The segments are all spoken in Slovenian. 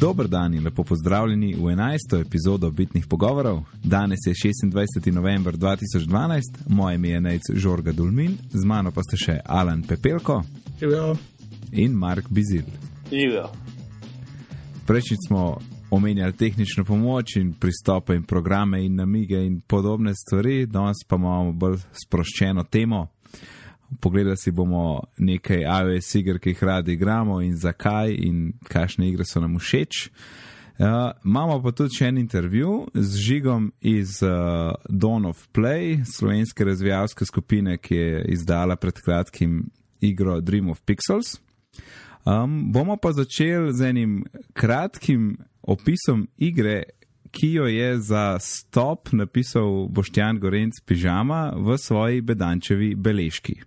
Dober dan in lepo pozdravljeni v 11. epizodo Bitnih pogovorov. Danes je 26. november 2012, moje ime je Nejc Žorga Dulmin, z mano pa ste še Alan Pepelko Živijo. in Mark Bizil. Živijo. Prejšnjič smo omenjali tehnično pomoč in pristope in programe in namige in podobne stvari, danes pa imamo bolj sproščeno temo. Pogledali si bomo nekaj iOS iger, ki jih radi igramo in zakaj in kakšne igre so nam všeč. Uh, imamo pa tudi še en intervju z Žigom iz uh, Dawn of Play, slovenske razvijalske skupine, ki je izdala pred kratkim igro Dream of Pixels. Um, bomo pa začeli z enim kratkim opisom igre, ki jo je za stop napisal Boštjan Gorenc Pižama v svoji bedančevi beležki.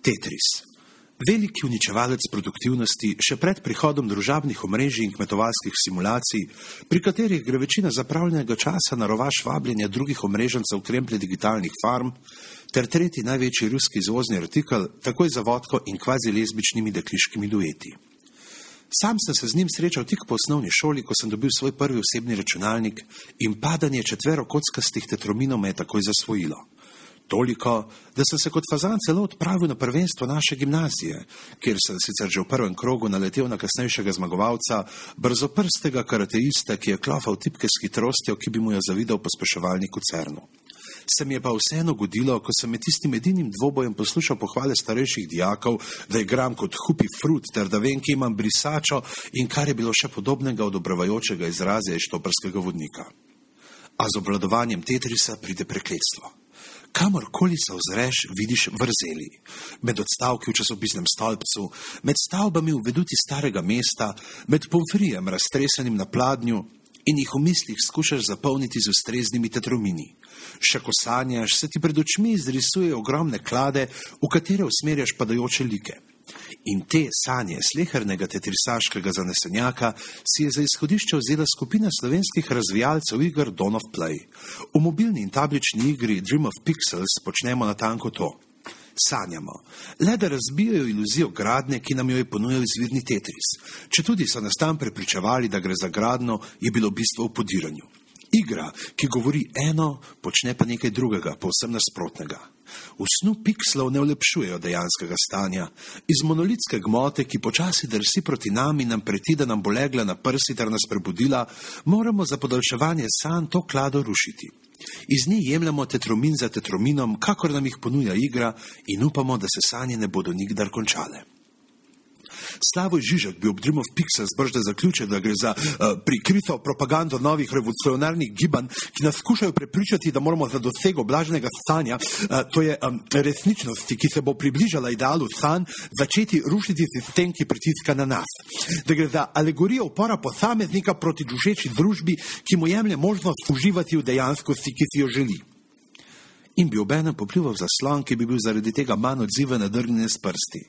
Tetris. Veliki uničevalec produktivnosti še pred prihodom družabnih omrežij in kmetovalskih simulacij, pri katerih gre večina zapravljenega časa na rovaš vabljenja drugih omrežencev kremplje digitalnih farm, ter tretji največji ruski izvozni artikel, takoj za vodko in kvazi lezbičnimi dekliškimi dueti. Sam sem se z njim srečal tik po osnovni šoli, ko sem dobil svoj prvi osebni računalnik in padanje četvero kockastih tetrominov me je takoj zasvojilo. Toliko, da sem se kot fazan celo odpravil na prvenstvo naše gimnazije, kjer sem sicer že v prvem krogu naletel na kasnejšega zmagovalca, brzoprstega karateista, ki je klofal tipke s hitrostjo, ki bi mu jo zavidal pospeševalnik v Cernu. Se mi je pa vseeno godilo, ko sem med tistim edinim dvobojem poslušal pohvale starejših dijakov, da igram kot hupi frut ter da vem, ki imam brisačo in kar je bilo še podobnega od obravajočega izraza iz štoprskega vodnika. A z obvladovanjem Tetrisa pride prekletstvo. Kamorkoli se ozreš, vidiš vrzeli. Med odstavki v časopisnem stolpcu, med stavbami v veduti starega mesta, med pomfrijem raztresenim na pladnju in jih v mislih skušaš zapolniti z ustreznimi tetromini. Še ko sanjaš, se ti pred očmi izrisujejo ogromne klade, v katere usmerjaš padajoče like. In te sanje slehernega tetrisaškega zanesenjaka si je za izhodišče vzela skupina slovenskih razvijalcev iger Dawn of Play. V mobilni in tablični igri Dream of Pixels počnemo natanko to. Sanjamo, le da razbijajo iluzijo gradnje, ki nam jo je ponujal izvirni Tetris. Če tudi so nas tam prepričevali, da gre za gradno, je bilo bistvo v podiranju. Igra, ki govori eno, počne pa nekaj drugega, povsem nasprotnega. V snu pikslov ne ulepšujejo dejanskega stanja. Iz monolitske gmote, ki počasi drsi proti nam in nam preti, da nam bo legla na prsi ter nas prebudila, moramo za podaljševanje sanj to klado rušiti. Iz nje jemljemo tetromin za tetrominom, kakor nam jih ponuja igra, in upamo, da se sanje ne bodo nikdar končale. Slavoj Žižek bi ob Dream of Pixels bržda zaključil, da gre za uh, prikrito propagando novih revolucionarnih gibanj, ki nas skušajo prepričati, da moramo za dosego blaženega stanja, uh, to je um, resničnosti, ki se bo približala idealu sanj, začeti rušiti sistem, ki pritiska na nas. Da gre za alegorijo upora posameznika proti dušeči družbi, ki mu jemlje možnost uživati v dejanskosti, ki si jo želi. In bi obenem popljuval zaslon, ki bi bil zaradi tega manj odziven na drgnjene s prsti,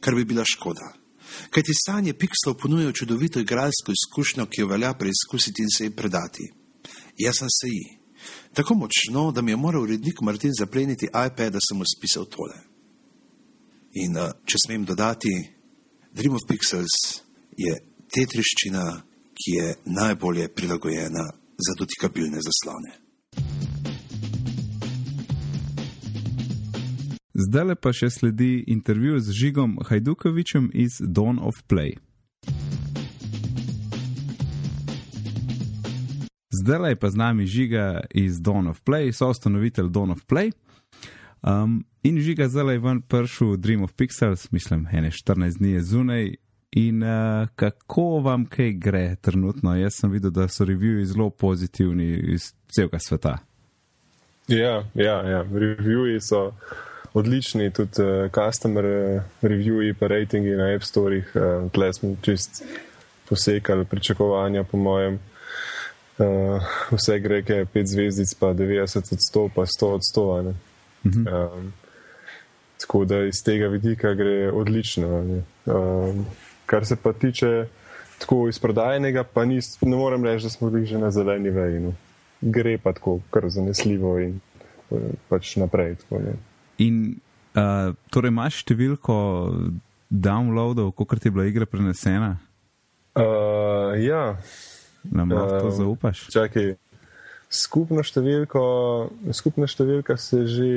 kar bi bila škoda. Kaj ti sanje pikslov ponujajo čudovito igralsko izkušnjo, ki jo velja preizkusiti in se ji predati. Jaz sem se ji. Tako močno, da mi je moral urednik Martin zapleniti iPad, da sem mu spisal tole. In uh, če smem dodati, Dream of Pixels je tetriščina, ki je najbolje prilagojena za dotikabilne zaslone. Zdaj pa še sledi intervju z Žigom Hajdukovičem iz Dawn of Play. Zdaj je pa z nami Žiga iz Dawn of Play, soustanovitelj Dawn of Play. Um, in Žiga zdaj je ven pršel Dream of Pixels, mislim, ene 14 dni je zunaj. In uh, kako vam kaj gre trenutno? Jaz sem videl, da so reviji zelo pozitivni iz celega sveta. Ja, ja, ja. reviji so odlični, tudi uh, customer reviewi, pa ratingi na App Storeh. Uh, Tle smo čist posekali pričakovanja, po mojem. Uh, vse greke, 5 zvezdic, pa 90 odstotkov, pa 100 odstotkov. Um, tako da iz tega vidika gre odlično. Um, kar se pa tiče tako izprodajenega, pa nis, ne morem reči, da smo bili že na zeleni veji. No. Gre pa tako, kar zanesljivo in pač naprej. Tako, In uh, torej imaš številko downloadov, koliko ti je bila igra prenesena? Uh, ja. Nam lahko to Uh, zaupaš? Čakaj, skupna številka, skupna številka se že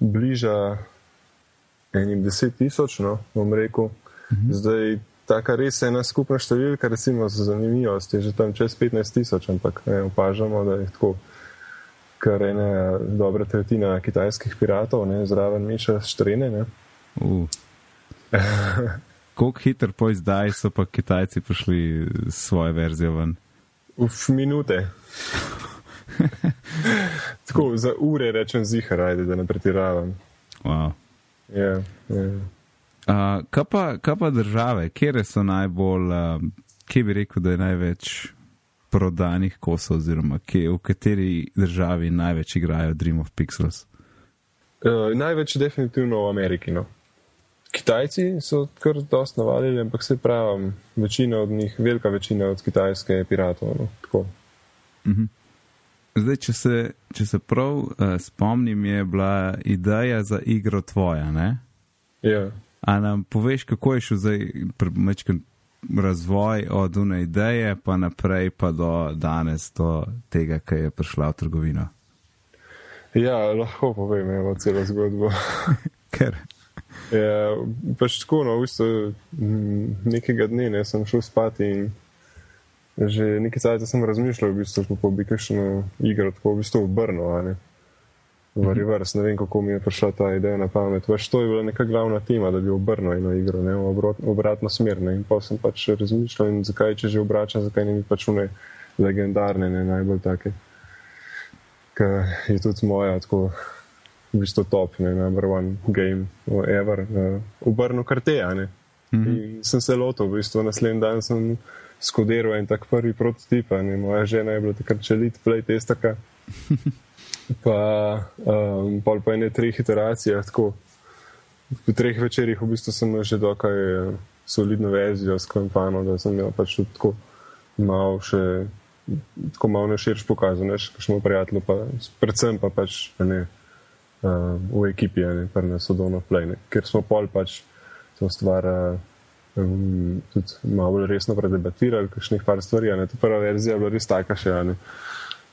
bliža enim deset tisoč, no, bom rekel. Mhm. Zdaj, taka res ena skupna številka, recimo za zanimivost, je že tam čez 15 tisoč, ampak ne, opažamo, da je tako kar ena dobra tretjina kitajskih piratov, ne, zraven meša štrene. Ne. Uh. Koliko hitro po izdaji so pa Kitajci prišli s svojo verzijo ven? Uf, minute. Tako, za ure rečem zihar, ajde, da ne pretiravam. Wow. Ja, ja. Uh, kaj, pa, kaj pa države, kje so najbolj, uh, kje bi rekel, da je največ prodanih kosov, oziroma kje, v kateri državi največ igrajo Dream of Pixels? Uh, največ definitivno v Ameriki. No. Kitajci so kar dosti navadili, ampak se pravim, večina od njih, velika večina od kitajske je piratov. No. Tako. Zdaj, če se, če se prav uh, spomnim, je bila ideja za igro tvoja. Ne? Ja. A nam poveš, kako je šel zdaj pr- majčken razvoj od une ideje, pa naprej pa do danes, do tega, ki je prišla v trgovino? ja, lahko povem, evo, celo zgodbo. Ker. Ja, pač tako, no, v bistvu, m, nekega dne ne, sem šel spat in že nekaj časa sem razmišljal, v bistvu, kako bi kakšno igro tako v bistvu obrnil. V reverse, ne vem, kako mi je prišla ta ideja na pamet. Pač to je bila neka glavna tema, da bi obrnil eno igro, ne, obrot- obratno smer. Ne. In pa sem pač razmišljal, in zakaj, če že obračam, zakaj ne bi pač une legendarne, ne najbolj take. Ker je tudi moja tako v bistvu top, ne, number one game ever, uh, obrnil kar te, a ne. Mm -hmm. In sem se lotil, v bistvu naslednji dan sem skodiral en tak prvi prototip, ne, moja žena je bila takrat čelit, play testarka. pa um, pol po ene treh iteracijah, tako v treh večerjih v bistvu sem imel že dokaj eh, solidno verzijo s kampano, da sem jo pač tudi tako malo še, tako malo na širš pokazal, ne, še kakšnemu prijatelju, pa predvsem pa pač, ne, uh, v ekipi, ne, pa na Sodono Play, ne, ker smo pol pač to stvar uh, um, tudi malo bolj resno predebatirali, kakšnih par stvari, ne, ta prva verzija je bila res taka še, a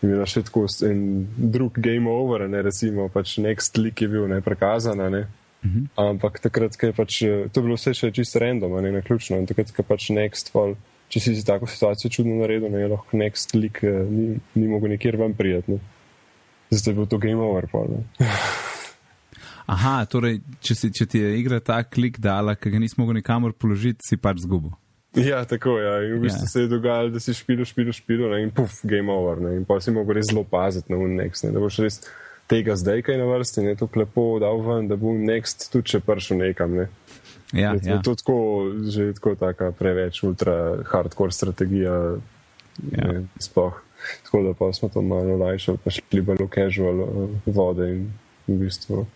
ne, imela še tako en drug game over, ne, recimo, pač next leak je bil ne prikazan, a ne, Mhm. Ampak takrat, ko je pač, eh, to je bilo vse še čisto random, ne na ključno. In takrat, je pač next fall, če si tako situacijo čudno naredil, ne je lahko next lik eh, ni, ni mogel nikjer ven prijeti. ne. Zdaj je bil to game over. Ne. Aha, torej, če, si, če ti je igra ta klik dala, ki ga nisi mogel nikamor položiti, si pač zgubil. ja, tako je. Ja. In v bistvu Ja. se je dogajalo, da si špil, špil, špil ne, in puf, game over. Ne. In pa si mogel res zelo paziti na un next, ne, da boš res tega zdaj kaj na vrsti, ne to klepo dal ven, da bo next tudi če prišel nekam. Ne. Ja, je, ja. je to tako, že tako taka preveč ultra hardcore strategija. Ja. Ja. Sploh. Tako da pa smo to malo olajšali, pa šli bolj v casual uh, vode in v bistvu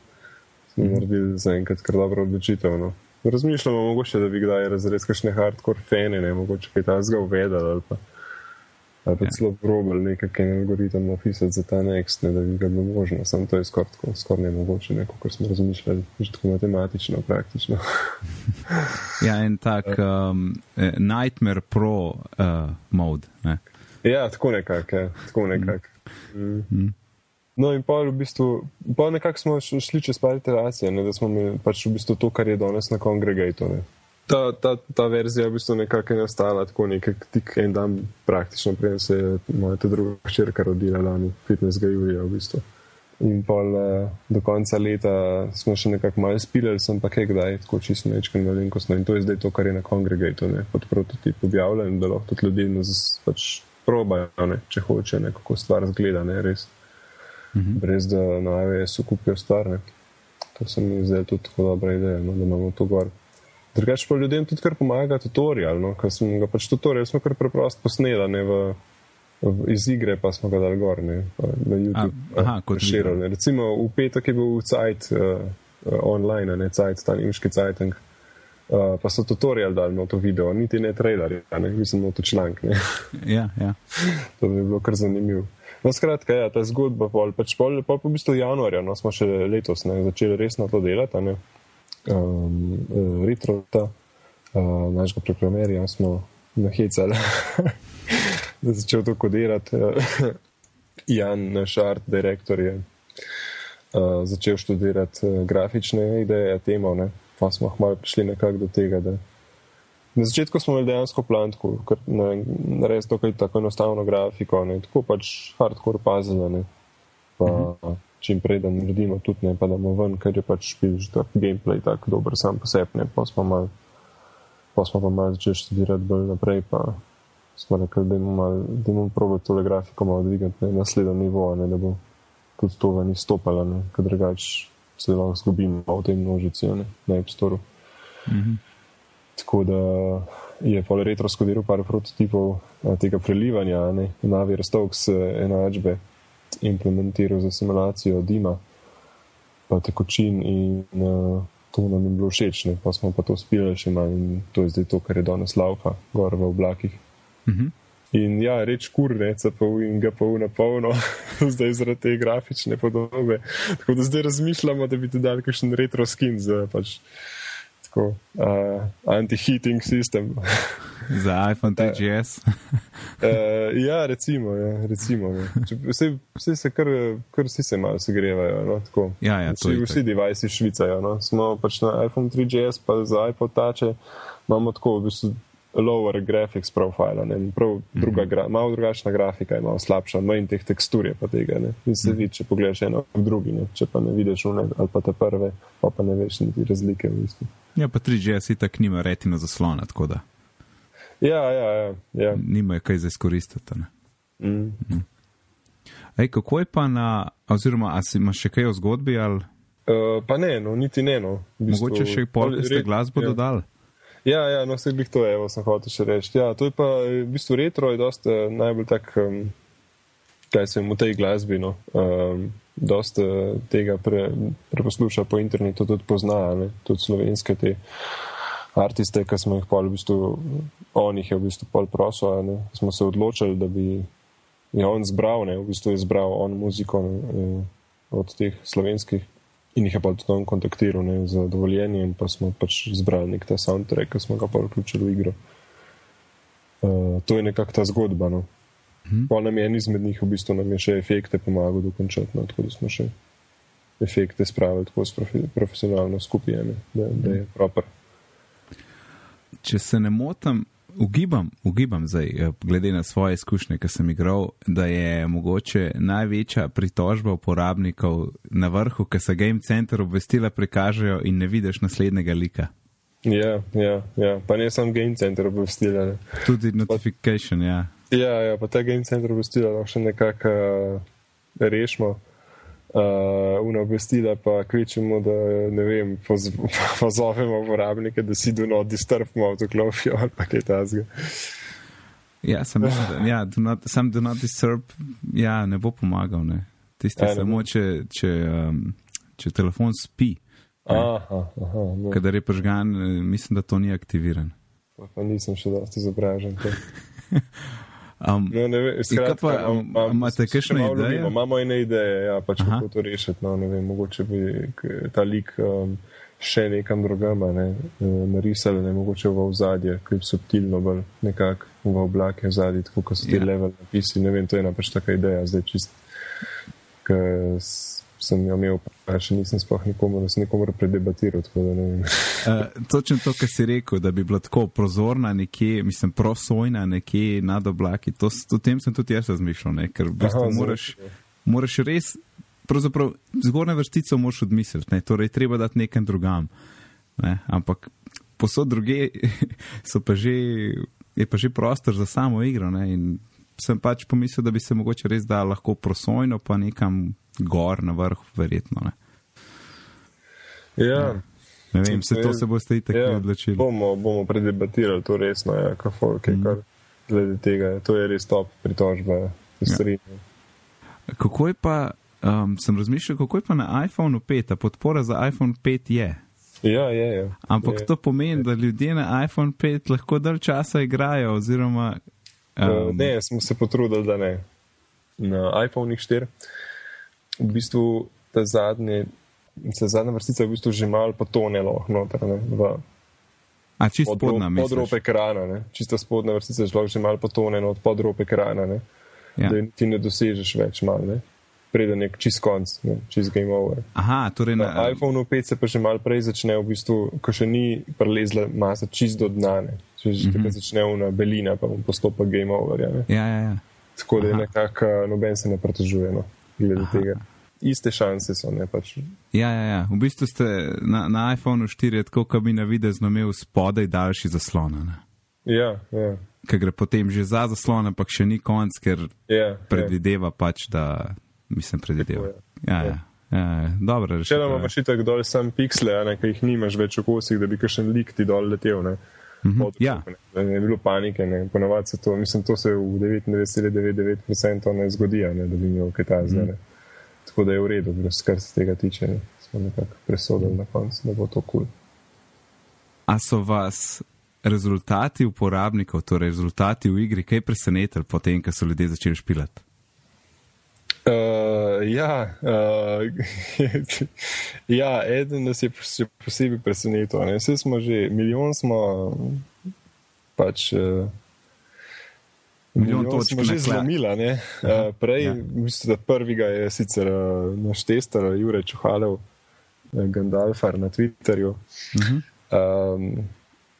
smo Mhm. naredili zaenkrat kar dobro odločitev. No. Razmišljamo mogoče, da bi kdaj razred kakšne hardcore fene, ne mogoče kaj tazga uvedali ali pa, ali pa Ja. ja. celo probali nekakšen algoritem napisati za ta next, ne, da bi ga bilo možno. Samo to je skoraj tako, skoraj nemogoče, neko, kar smo razmišljali, že tako matematično, praktično. ja, en tak um, eh, Nightmare Pro uh, mod. Ne? Ja, tako nekako, ja, tako nekako. Mm. No, in pa v bistvu, pa nekako smo šli čez par iteracije, ne, da smo imeli pač v bistvu to, kar je danes na Congregatu. Ta, ta, ta verzija v bistvu nekako je nastala tako nekaj tik en dan praktično, preden se je moja druga hčerka rodila lani, 15. julija v bistvu. In pa do konca leta smo še nekako malo spilali, sem pa kaj kdaj, tako čisto nečkaj malenkostno. In to je zdaj to, kar je na Congregatu, ne, kot prototip objavljen, da lahko tudi ljudje nas pač probajo, ne, če hoče, ne, kako stvar zgleda, ne, res. Mhm. Brez da na AWS-u kupijo stvar, ne. To se mi zdaj tudi tako dobra ideja, no, da imamo to gor. Drugače pa ljudem tudi kar pomaga tutorial, no, ker smo ga pač tutorial smo kar preprosto posnela, ne v, iz igre pa smo ga dali gor, ne, na YouTube. A, aha, kot ne. Recimo v petek je bil Cajt uh, uh, online, a ne Cajt, ta nemški Cajteng. Uh, pa so tutorial dali na to video, niti ne trailer, ne, mislim, na to članek. ne. Ja, ja. To bi bilo kar zanimivo. No, skratka, ja, ta zgodba, pol, pač pol, pol pa v bistvu januarja, no, smo še letos ne, začeli resno to delati. Ne. um, retrota, uh, našega programerja, smo nahecali, da je začel to kodirati. Jan, naš art direktor, je uh, začel študirati grafične ideje, temo, ne? pa smo malo prišli nekako do tega. Da... Na začetku smo imeli dejansko plan, ker ne res dokaj tako enostavno grafiko, ne? tako pač hardcore puzzle, pa uh mhm. -huh. čim prej da naredimo tudi ne, pa da bomo ven, ker je pač že tak gameplay tako dober sam po sebi, pa smo mal, pa smo pa malo začeli študirati bolj naprej, pa smo rekli, da imamo probo tole grafiko malo dvigati na naslednjo nivo, ne, da bo tudi to ven izstopalo, ker drugače se lahko zgubimo v tej množici, ne, na App Store. Mm -hmm. Tako da je pol retro skodiral par prototipov tega prelivanja, ne, Navi Rostovs enačbe implementiral za simulacijo dima, pa tekočin in uh, to nam je bilo všeč, ne, pa smo pa to spili še malo in to je zdaj to, kar je danes laufa, gor v oblakih. Mm -hmm. In ja, reč kurne, CPU in GPU na polno, zdaj zaradi te grafične podobe. Tako da zdaj razmišljamo, da bi ti dali kakšen retro skin za pač, tako, uh, anti-heating sistem. za iPhone 3GS. uh, ja, recimo. Ja, recimo ja. Vse, vse se kar, kar vsi se malo segrevajo. No, ja, ja, vsi vsi devajsi švicajo. No. Smo pač na iPhone 3GS, pa za iPhone tače imamo tako v bistvu lower graphics profile, ne, prav druga, mm -hmm. malo drugačna grafika, malo slabša, manj teh tekstur je pa tega. Ne. In se mm -hmm. vidi, če pogledaš eno v drugi, ne. če pa ne vidiš une ali pa te prve, pa pa ne veš niti razlike v bistvu. Ja, pa 3GS itak nima retina zaslona, tako da. Ja, ja, ja. ja. Nima je kaj za izkoristiti. Mm. Mm. Ej, kako je pa na, oziroma, a si imaš še kaj o zgodbi ali? Uh, pa ne, no, niti ne. No. Bistvu, Mogoče še pol, ki ste glasbo ja. dodali. Ja, ja, no, vse bih to, evo, sem hotel še reči. Ja, to je pa v bistvu retro, je dosta uh, najbolj tak, um, kaj se v tej glasbi, no, um, dosta uh, tega pre, preposluša po internetu, tudi pozna, ne, tudi slovenske te artiste, ki smo jih pol v bistvu, on jih je v bistvu pol prosil, ne, smo se odločili, da bi je on zbral, ne, v bistvu je zbral on muziko ne, od teh slovenskih in jih je pa tudi on kontaktiral ne, za dovoljenje, in pa smo pač izbrali nek ta soundtrack, ki smo ga pa vključili v igro. Uh, to je nekakšna ta zgodba. No. Hmm. Pa nam je en izmed njih, v bistvu nam je še efekte pomagal dokončati, no, tako da smo še efekte spravili tako profi, profesionalno skupaj, da, da je proper. Če se ne motim, ugibam, ugibam zdaj, eh, glede na svoje izkušnje, ki sem igral, da je mogoče največja pritožba uporabnikov na vrhu, ki se Game Center obvestila prikažejo in ne vidiš naslednjega lika. Ja, ja, ja. pa ne samo Game Center obvestila. Tudi notification, ja. Ja, ja, pa ta Game Center obvestila še nekako uh, rešimo uh, obvestila, pa kvečemo, da ne vem, poz, pozovemo uporabnike, da si do not disturbimo avtoklopijo ali pa kaj tasga. Ja, sem mislim, da ja, do not, sam do not disturb ja, ne bo pomagal. Ne. Tisti ja, samo, če, če, um, če telefon spi. Aha, aha, Kadar je požgan, eh, mislim, da to ni aktiviran. Pa, pa nisem še dosti izobražen. Um, no, Imate kakšne ideje? Imamo, imamo ene ideje, ja, pač kako to rešiti. No, vem, mogoče bi ta lik um, še nekam drugam ne, e, narisali, ne, mogoče v ozadje, ki je subtilno bolj nekako v oblake zadnji, tako kot so ti ja. level napisi. Ne vem, to je ena pač taka ideja, zdaj čist sem jo imel, pa še nisem sploh nikomu, da sem nikomu predebatiral. uh, točno to, kar si rekel, da bi bila tako prozorna, nekje, mislim, prosojna, nekje nad oblaki. To, to tem sem tudi jaz razmišljal, ne? ker v bistvu Aha, moraš, moraš res, pravzaprav zgornje vrstice moraš odmisliti, ne? torej treba dati nekam drugam. Ne? Ampak posod druge pa že, je pa že prostor za samo igro. Ne? In sem pač pomislil, da bi se mogoče res da lahko prosojno pa nekam gor na vrhu, verjetno. Ne, ja. ne vem, se to se boste i tako ja, odločili. Bomo, bomo predebatirali to resno, ja, kako je mm. kar glede tega. To je res top pritožba. Ja. Kako je pa, um, sem razmišljal, kako je pa na iPhonu 5, podpora za iPhone 5 je. Ja, je, je. Ampak je. to pomeni, da ljudje na iPhone 5 lahko dalj časa igrajo, oziroma. Um, ne, smo se potrudili, da ne. Na iPhone 4 v bistvu ta zadnji se zadnja vrstica v bistvu že malo potonelo noter, ne, v A čisto spodnja, podrob, misliš? podrob ekrana, ne. čisto spodnja vrstica je že malo potonjena od podrob ekrana, ne. Ja. da ti ne dosežeš več mal, ne. preden je čist konc, ne, čist game over. Aha, torej Na na, iPhonu 5 se pa že malo prej začne, v bistvu, ko še ni prelezla masa čist do dna, ne. Če že mm. -hmm. začne una belina, pa bom postopek game over. Ne. ja, ja, ja. Tako da je nekako eh, noben se ne pritožuje no, glede Aha. tega. Iste šanse so, ne pač. Ja, ja, ja. V bistvu ste na, na iPhonu 4 je tako, kot bi na videz imel spodaj daljši zaslon. ne. Ja, ja. Ker gre potem že za zaslon, ampak še ni konc, ker ja, predvideva pač, da mislim predvideva. Tako Ja, ja. ja, ja. Dobro, Če rešitev. nam imaš itak dol sam piksle, ne, ki jih nimaš več v kosih, da bi kakšen lik ti dol letel. Ne. Mhm, Pod- ja. ne, ne bi bilo panike, ne. ponavadi se to, mislim, to se v 99,99% ne zgodi, ne, da bi imel kaj ta zdaj. Tako da je v redu, brez kar se tega tiče. Smo nekako presodili na koncu, da bo to kul. Cool. A so vas rezultati uporabnikov, torej rezultati v igri, kaj presenetili potem, ko so ljudje začeli špilati? Uh, ja, uh, ja, eden nas je še posebej presenetil. ne. Vse smo že, milijon smo pač. Uh, Milijon točk smo že zlomili. ne. Uh, prej, ja. mislim, da prvega je sicer uh, naš tester Jurek Čuhalev, uh, Gandalfar na Twitterju. Uh -huh. Um,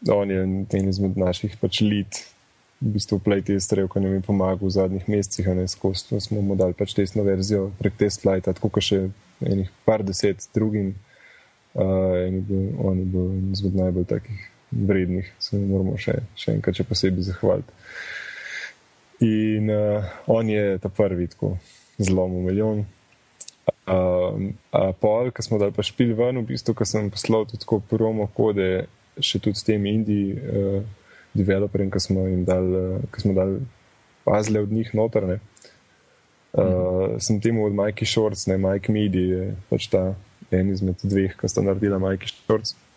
on je en izmed naših pač lead, v bistvu playtesterjev, ki nam je pomagal v zadnjih mesecih, a ne skozi to smo mu dali pač testno verzijo prek testflighta, tako kot še enih par deset drugim. Uh, in je bil, on je bil izmed najbolj takih vrednih, se mu moramo še, še enkrat še posebej zahvaliti. In uh, on je ta prvi tako zlomil milijon. Um, a pol, ko smo dali pa špil ven, v bistvu, ko sem poslal tudi tako promo kode, še tudi s temi indie uh, developerjem, ki smo jim dali, uh, ki smo dali pazle od njih notrne. Uh, mm. Sem temu od Mikey Shorts, ne Mike Midi, je pač ta en izmed dveh, ki sta naredila Mikey Shorts. Uh,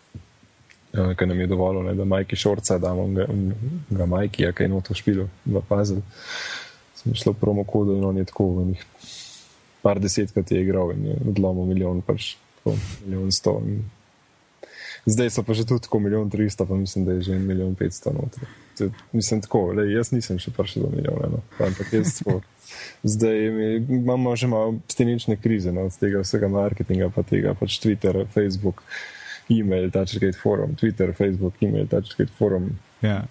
ker nam je dovolilo, ne, da Mikey Shortsa damo, ga, ga Mikey, ki je noto špilo v puzzle. Sem šel promo kodo in on je tako v njih par desetkrat je igral in je odlomil milijon, pač tako, milijon sto. In zdaj so pa že tudi tako milijon tristo, pa mislim, da je že milijon petsto noter. To- Mislim tako, le, jaz nisem še prišel do milijona, no. ampak jaz tako. Zdaj imamo že malo stenične krize no, od tega vsega marketinga, pa tega pač Twitter, Facebook, e-mail, touchgate forum, Twitter, Facebook, e-mail, touchgate forum, Ja.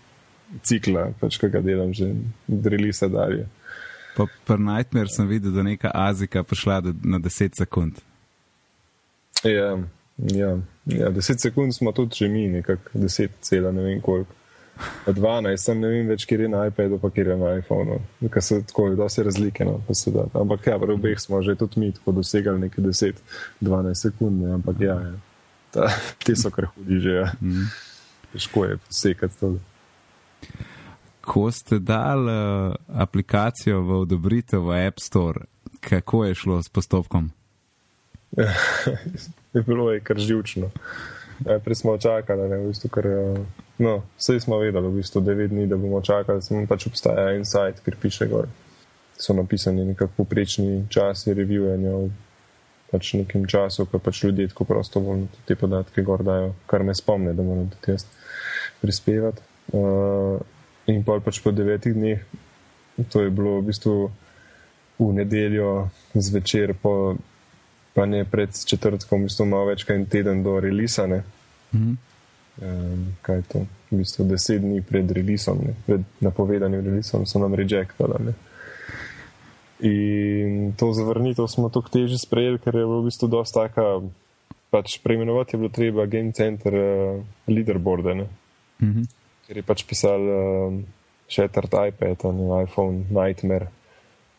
cikla, pač ki ga delam že od relisa dalje. Pa pri Nightmare sem videl, da je neka Azika prišla na 10 sekund. Ja, ja, ja, 10 sekund smo tudi že mi, nekako 10, cela ne vem koliko. Pa 12, sem ne vem več, kjer je na iPadu, pa kjer je na iPhonu. Ker so tako, da se razlike. No, pa se da. ampak ja, v obeh smo že tudi mi tako dosegali nekaj 10, 12 sekund, ne, ampak ja, ja. Ta, te so kar hudi že. Ja. Mm. Težko je posekati to. Ko ste dali uh, aplikacijo v odobritev v App Store, kako je šlo s postopkom? je bilo je kar živčno. Najprej smo čakali, ne, v bistvu, ker, eh, no, vse smo vedeli, v bistvu 9 dni, da bomo čakali, samo pač obstaja en sajt, kjer piše gor. So napisani nekako poprečni časi reviewanja v pač nekem času, ko pač ljudje tako prostovoljno te podatke gor dajo, kar me spomne, da moram tudi jaz prispevati. Uh, in pol pač po devetih dneh, to je bilo v bistvu v nedeljo zvečer po pa ne pred četrtkom, v bistvu malo več kot en teden do relisa. Ne? Mhm. Um, kaj je to? V bistvu deset dni pred relisom, ne? pred napovedanim relisom, so nam rejectali. In to zavrnitev smo tako teže sprejeli, ker je bilo v bistvu dosta taka. Pač preimenovati je bilo treba Game Center uh, leaderboarde, ne? Mhm. ker je pač pisal uh, Shattered iPad, ne iPhone, Nightmare.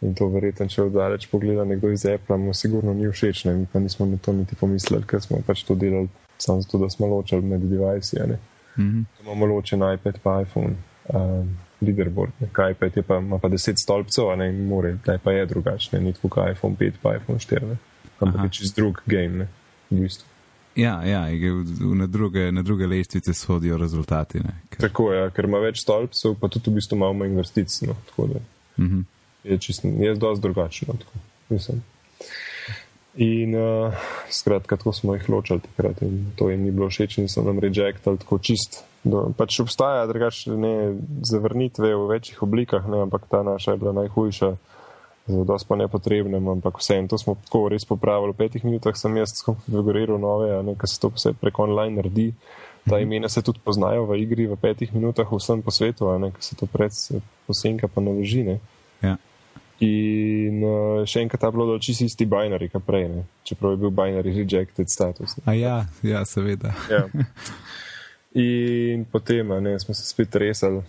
In to verjetno, če oddaleč pogleda nekdo iz Apple, mu sigurno ni všeč, ne, mi pa nismo na to niti pomislili, ker smo pač to delali samo zato, da smo ločili med a ne. Mhm. Imamo ločen iPad pa iPhone, um, leaderboard, ne. Kaj iPad je pa, ima pa 10 stolpcev, ne, in more, taj pa je drugačne, ni tako kot iPhone 5 pa iPhone 4, ne. Ampak je čist drug game, ne, v bistvu. Ja, ja na, druge, na druge lestvice shodijo rezultati. Ne, ker, Tako je, ja, ker ima več stolpcev, pa tudi v bistvu malo manj vrstic, no, tako da. mhm. je čist, je dosti drugačno. Tako, mislim. In uh, skratka, tako smo jih ločili takrat in to jim ni bilo všeč in so nam rejectali tako čist. Do, pač obstaja drugačne zavrnitve v večjih oblikah, ne, ampak ta naša je bila najhujša, zelo pa nepotrebna, ampak vseeno to smo tako res popravili. V petih minutah sem jaz konfiguriral nove, a nekaj se to vse preko online naredi. Ta imena se tudi poznajo v igri v petih minutah vsem po svetu, a nekaj se to pred posenka pa naloži. Ja. In uh, še enkrat ta bilo čisto isti binary, kot prej, ne? čeprav je bil binary rejected status. Ne? A ja, ja seveda. ja. In potem ne, smo se spet resali.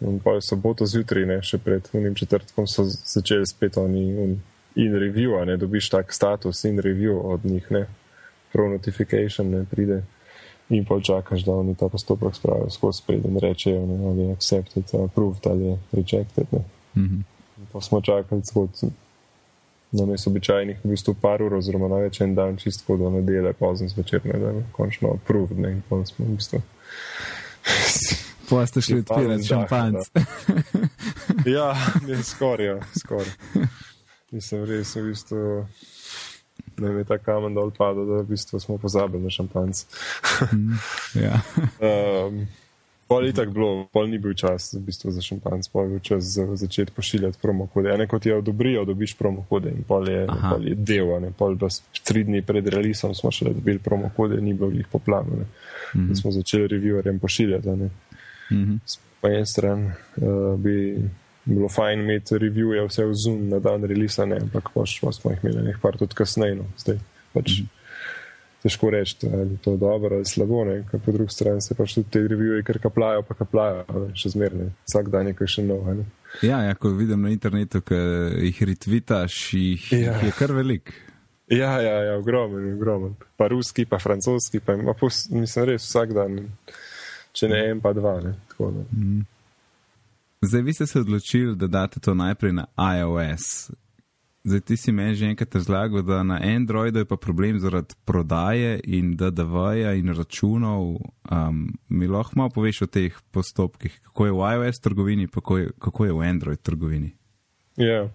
In pa je soboto zjutraj, ne, še pred unim četrtkom, so začeli spet oni un, in review, ne dobiš tak status in review od njih, ne, pro notification ne pride. In pa čakaš, da oni ta postopek spravijo skozi spet in rečejo, ne, ali je accepted, approved ali je rejected. Ne. Mm -hmm. Pa smo čakali celo na mestu običajnih, v bistvu par ur, oziroma največ en dan, čisto do nedelje, pozno zvečer, ne, da je končno approved, ne, in pa smo v bistvu. Pa ste šli odpirati šampanc. ja, ne, skoraj, ja, skoraj. Nisem res, v bistvu, da je ta kamen dol padel, da v bistvu smo pozabili na šampanc. Mm, ja. um, Pol je tako bilo, pol ni bil čas v bistvu za šampanc, pol je bil čas za začeti pošiljati promokode. Eno kot je odobrijo, dobiš promokode in pol je, pol je del, ne pol pa tri dni pred releasom smo šele dobili promokode, ni bilo jih po planu. Ne. Mm -hmm. Smo začeli reviewerjem pošiljati. Mm -hmm. Po eni strani uh, bi bilo fajn imeti reviewe vse v Zoom na dan releasa, ne, ampak pa smo jih imeli nekaj tudi kasneje. No, zdaj pač. Mm -hmm težko reči, ali je to dobro ali slabo. Ne? Po drugi strani se pač tudi te revije, ker kaplajo, pa kaplajo, še zmerno, vsak dan je še novo. Ja, ja, ko vidim na internetu, ki jih retvitaš, jih, ja. je kar velik. Ja, ja, ja ogromen, ogromen. Pa ruski, pa francoski, pa ima, mislim, res vsak dan, če ne en, pa dva. Ne? Tako, ne? Mm. Zdaj, vi ste se odločili, da date to najprej na iOS. Zdaj, ti si meni že enkrat razlagal, da na Androidu je pa problem zaradi prodaje in DDV-ja in računov. Um, mi lahko malo poveš o teh postopkih, kako je v iOS trgovini, pa kako je, kako je v Android trgovini? Ja,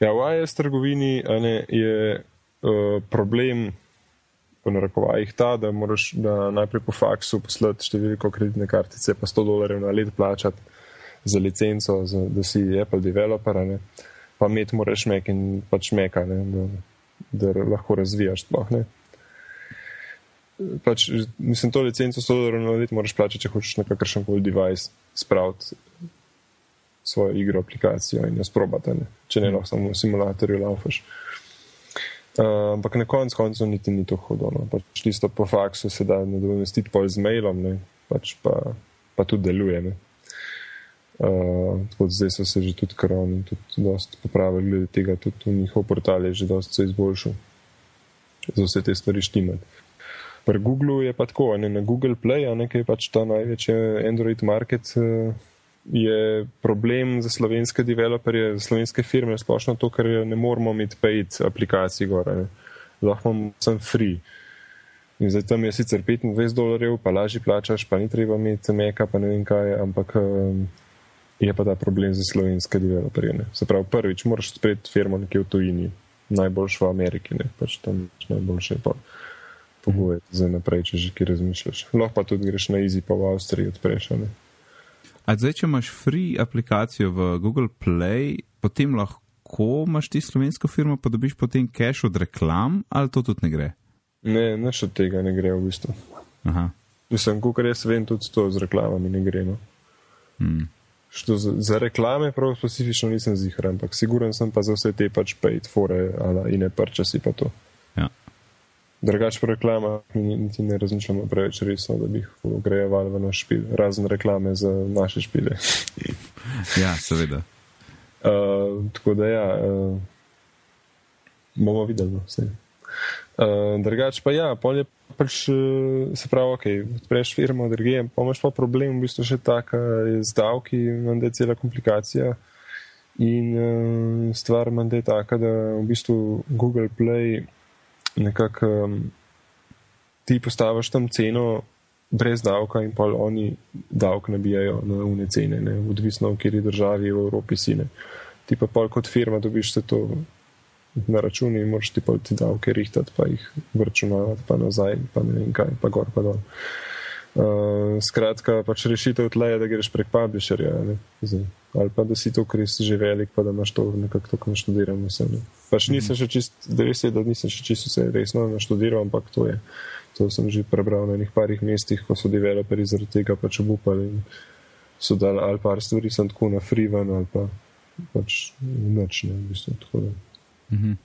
ja v iOS trgovini ne, je uh, problem. Po narekovajih ta, da moraš da najprej po faksu poslati številko kreditne kartice, pa 100 dolarjev na let plačati za licenco, za, da si Apple developer. Ne pa imeti moraš mek in pač meka, ne, da, da lahko razvijaš sploh. Pač, mislim, to licenco 100 dolarjev na let moraš plačati, če hočeš na kakršen koli device spraviti svojo igro, aplikacijo in jo sprobati, ne. če ne lahko samo v simulatorju laufaš. Uh, ampak na koncu koncev niti ni to hodilo. Pač tisto po faksu se da nadomestiti pol z mailom, ne, pač pa, pa tudi deluje. Ne. Uh, tako da zdaj so se že tudi koroni popravili glede tega, tudi njihov portal je že dosti se izboljšal za vse te stvari štimati. Pri Google je pa tako, ne na Google Play, a nekaj pač ta največji Android market uh, je problem za slovenske developerje, za slovenske firme, splošno to, ker ne moramo imeti paid aplikacij gore, lahko imamo sem free. In zdaj tam je sicer 25 dolarjev, pa lažje plačaš, pa ni treba imeti meka, pa ne vem kaj, ampak. Um, je pa ta problem za slovenske developerje. Se pravi, prvič moraš sprejeti firmo nekje v tujini, najboljš v Ameriki, ne pač tam najboljše pa pogoje za naprej, če že ki razmišljaš. Lahko pa tudi greš na Easy, pa v Avstriji odpreš. A zdaj, če imaš free aplikacijo v Google Play, potem lahko imaš ti slovensko firmo, pa dobiš potem cache od reklam, ali to tudi ne gre? Ne, nič od tega ne gre v bistvu. Aha. Mislim, kar jaz vem, tudi to z reklamami ne gre. No. Hmm. Što za, za reklame prav specifično nisem zihran, ampak siguren sem pa za vse te pač paid fore ali ine purchase pa to. Ja. Drugač po reklamah niti ne razmišljamo preveč resno, da bi jih ugrajevali v naš špil, razen reklame za naše špile. ja, seveda. Uh, tako da ja, uh, bomo videli no, vse. Uh, drugač pa ja, polje pač eh, se pravi, ok, odpreš firmo, drugje, pa imaš pa problem, v bistvu še taka z davki, da je cela komplikacija. In uh, stvar manj je taka, da v bistvu Google Play nekako um, ti postaviš tam ceno brez davka in pa oni davk nabijajo na une cene, ne, odvisno v kateri državi v Evropi si ne. Ti pa pol kot firma dobiš se to na računi in moraš ti pa ti davke rihtati, pa jih vračunavati, pa nazaj, pa ne vem kaj, pa gor, pa dol. Uh, skratka, pač rešitev tle je, da greš prek publisherja, ali pa da si to, ker si že velik, pa da imaš to nekako tako naštudirano. Ne. Pač nisem še čist, res je, da nisem še čisto vse resno naštudiral, ampak to je. To sem že prebral na nekaj parih mestih, ko so developeri zaradi tega pač obupali in so dali ali par stvari, sem tako na freevan ali pa pač noč, ne, v bistvu tako da. Mm -hmm.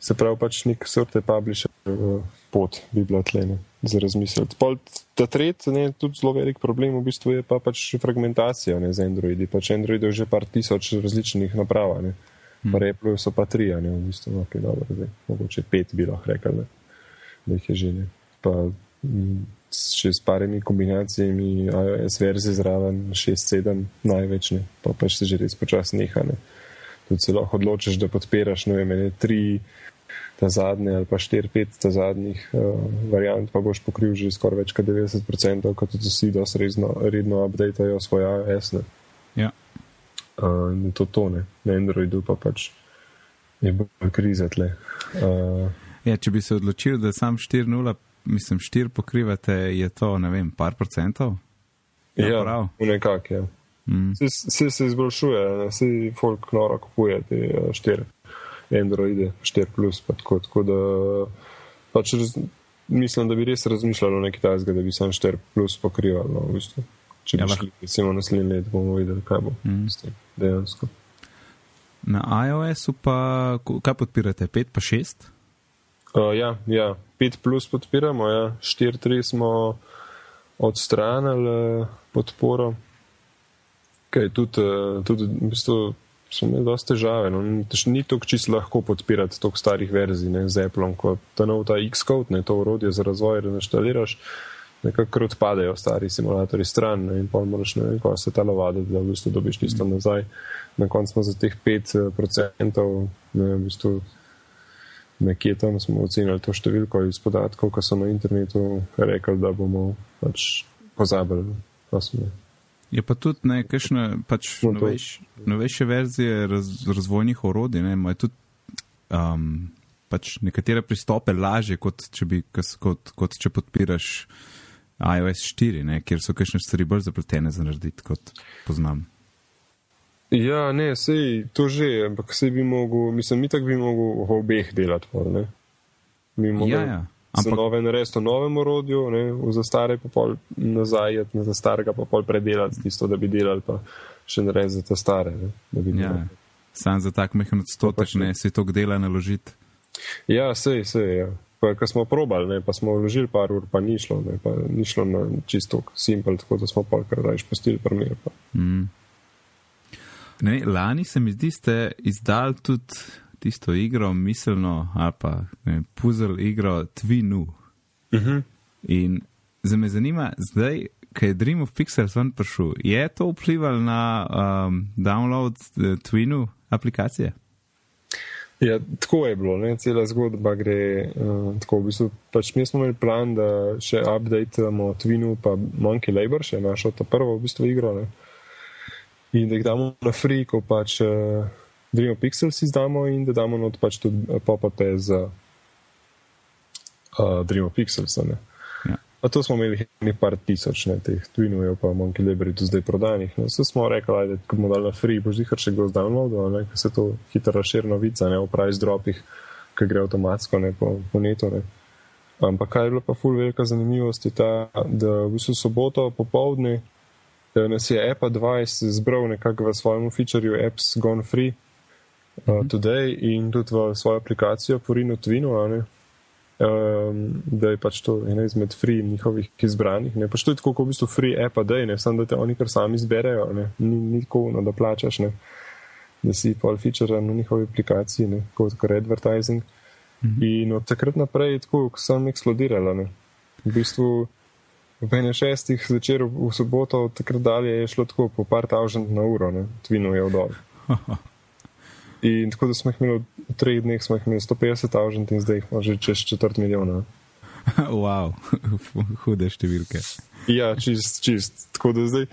Se pravi, pač nek sorte publisher uh, pot bi bila tlene za razmisliti. Ta tretji, ne, tudi zelo velik problem v bistvu je pa pač fragmentacija ne, z Androidi. Pač Android je že par tisoč različnih naprav, ne. Hmm. Replu so pa tri, ne, v bistvu, ok, dobro, zdaj, mogoče pet bi lahko rekel, ne, da jih je že ne. Pa m, še s parimi kombinacijami iOS verzije zraven 6-7 največ, ne, pa pač se že res počasno neha, ne. Tudi se lahko odločiš, da podpiraš, no, ne, tri ta zadnje ali pa 4-5 ta zadnjih uh, variant, pa boš pokril že skoraj več kot 90%, kot tudi vsi dosredno redno updateajo svoje AS. Ne. Ja. Uh, in to tone, na Androidu pa pač je bolj kriza tle. Uh, ja, če bi se odločil, da sam 4.0, mislim 4 pokrivate, je to, ne vem, par procentov? Ja, ja nekako, ja. Mm. Vse se izboljšuje, vse folk noro kupuje te 4. Uh, Androide 4, pa tako, tako da pač raz, mislim, da bi res razmišljalo o nekaj tajnega, da bi sam 4 plus pokrival. No, v bistvu. Če bi ja, šli, recimo, naslednji let, bomo videli, kaj bo mm. s tem dejansko. Na iOS-u pa kaj podpirate? 5 pa 6? Uh, ja, ja, 5 plus podpiramo, ja. 4-3 smo odstranili podporo, kaj tudi, tudi v bistvu so imeli dosta težave. No. Ni to čisto lahko podpirati toliko starih verzij ne, z Apple, kot ta nov ta Xcode, ne to urodje za razvoj, da naštaliraš, nekako odpadejo stari simulatori stran ne, in pa moraš ne vem, ko se ta lovadi, da v bistvu dobiš tisto mm. nazaj. Na koncu smo za teh 5% ne, v bistvu nekje tam smo ocenili to številko iz podatkov, ko so na internetu rekli, da bomo pač pozabili. Pa smo Je pa tudi nekajšne pač no, novejš, novejše verzije raz, razvojnih orodij, ne, imajo tudi um, pač nekatere pristope lažje, kot če, bi, kot, kot če podpiraš iOS 4, ne, kjer so kakšne stvari bolj zapletene za narediti, kot poznam. Ja, ne, sej to že, ampak sej bi mogel, mislim, mi tako bi mogel v obeh delati. Ne? Mi mogli, ja, ja. Ampak... Za nove narediti v novem orodju, ne, za stare pa pol nazaj, za starega pa pol predelati tisto, da bi delali, pa še narediti za te stare. Ne, ja, sam za tak mehen odstotek pač ne si to dela naložiti. Ja, sej, sej, ja. Pa, ko smo probali, ne, pa smo vložili par ur, pa ni šlo, ne, pa ni šlo na čisto simpel, tako da smo pol kar rajš postili primer. Mm. Ne, lani se mi zdi, ste izdali tudi tisto igro, miselno ali pa puzzle igro Twinu. Uh mhm. -huh. In za me zanima, zdaj, ko je Dream of Pixels ven prišel, je to vplivalo na um, download uh, Twinu aplikacije? Ja, tako je bilo, ne? cela zgodba gre uh, tako. V bistvu, pač mi smo imeli plan, da še updatemo Twinu, pa Monkey Labor, še našo ta prvo v bistvu igro. Ne? In da jih damo na free, ko pač. Uh, Dream Pixels izdamo in da damo not pač tudi eh, pop-upe za uh, Dream Pixels. Ja. To smo imeli nekaj tisoč, ne, teh Twinov, pa Monkey Library do zdaj prodanih. No, vse smo rekli, da ko bomo dali na free, boš jih še kdo zdownloadil, ker se to hitro razširi novica, ne, v price dropih, ki gre avtomatsko, ne, po, po netu. Ne. Ampak kaj je bila pa ful velika zanimivost je ta, da v bistvu soboto popovdne nas je Apple 20 zbral nekako v svojem featureu Apps Gone Free uh, Today in tudi v svojo aplikacijo Porino Twinu, um, da je pač to ena izmed free njihovih izbranih. Ne? Pač to je tako, kot v bistvu free app, da je, ne samo da te oni kar sami izberejo, ne? ni, ni tako, no, da plačaš, ne? da si pol feature na njihovi aplikaciji, ne? kot kar advertising. Mhm. In od takrat naprej je tako, ko sem eksplodiral. V bistvu v 6. zvečer v soboto, od takrat dalje je šlo tako po par tavžant na uro, Twinu je vdol. In tako da smo jih imeli v treh dneh, smo jih imeli 150 avžent in zdaj jih imamo že čez četrt milijona. wow, hude številke. Ja, čist, čist. Tako da zdaj,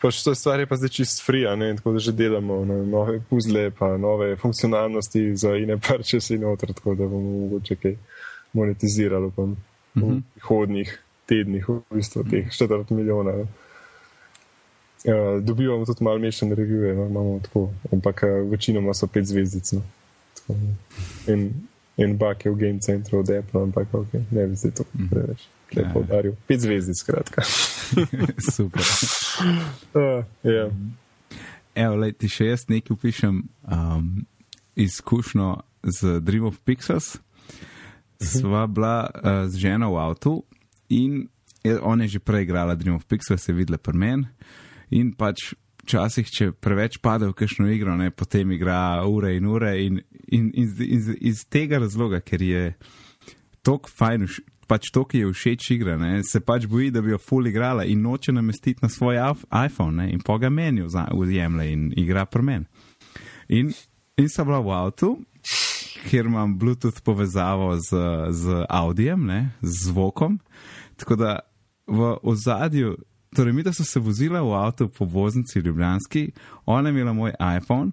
pač to stvar je pa zdaj čist free, ne? tako da že delamo na nove puzle, pa nove funkcionalnosti za ine parče si noter, tako da bomo mogoče kaj monetizirali pa v Mhm. prihodnjih tednih, v bistvu teh četrt milijona. ne. Ja, dobivamo tudi malo mešane revije, no, imamo tako, ampak eh, večinoma so pet zvezdic. No. Tako, in, in bak je v game centru od Apple, ampak okay, ne bi zdaj to preveč Ja. lepo udaril. Pet zvezdic, skratka. Super. Uh, ja. Evo, lej, ti še jaz nekaj upišem um, izkušnjo z Dream of Pixels. Sva bila uh, z ženo v avtu in je, ona je že prej igrala Dream of Pixels, je videla pri meni. In pač včasih, če preveč pade v kakšno igro, ne, potem igra ure in ure. In, in, in, z- in z- iz tega razloga, ker je tako fajn, pač to, ki je všeč igra, ne, se pač boji, da bi jo full igrala in noče namestiti na svoj iPhone ne, in pa ga meni vzjemlje in igra pri meni. In, in sem bila v avtu, kjer imam Bluetooth povezavo z, z audijem, ne, z zvokom. Tako da v ozadju, torej mi, da so se vozila v avtu po voznici Ljubljanski, ona je imela moj iPhone.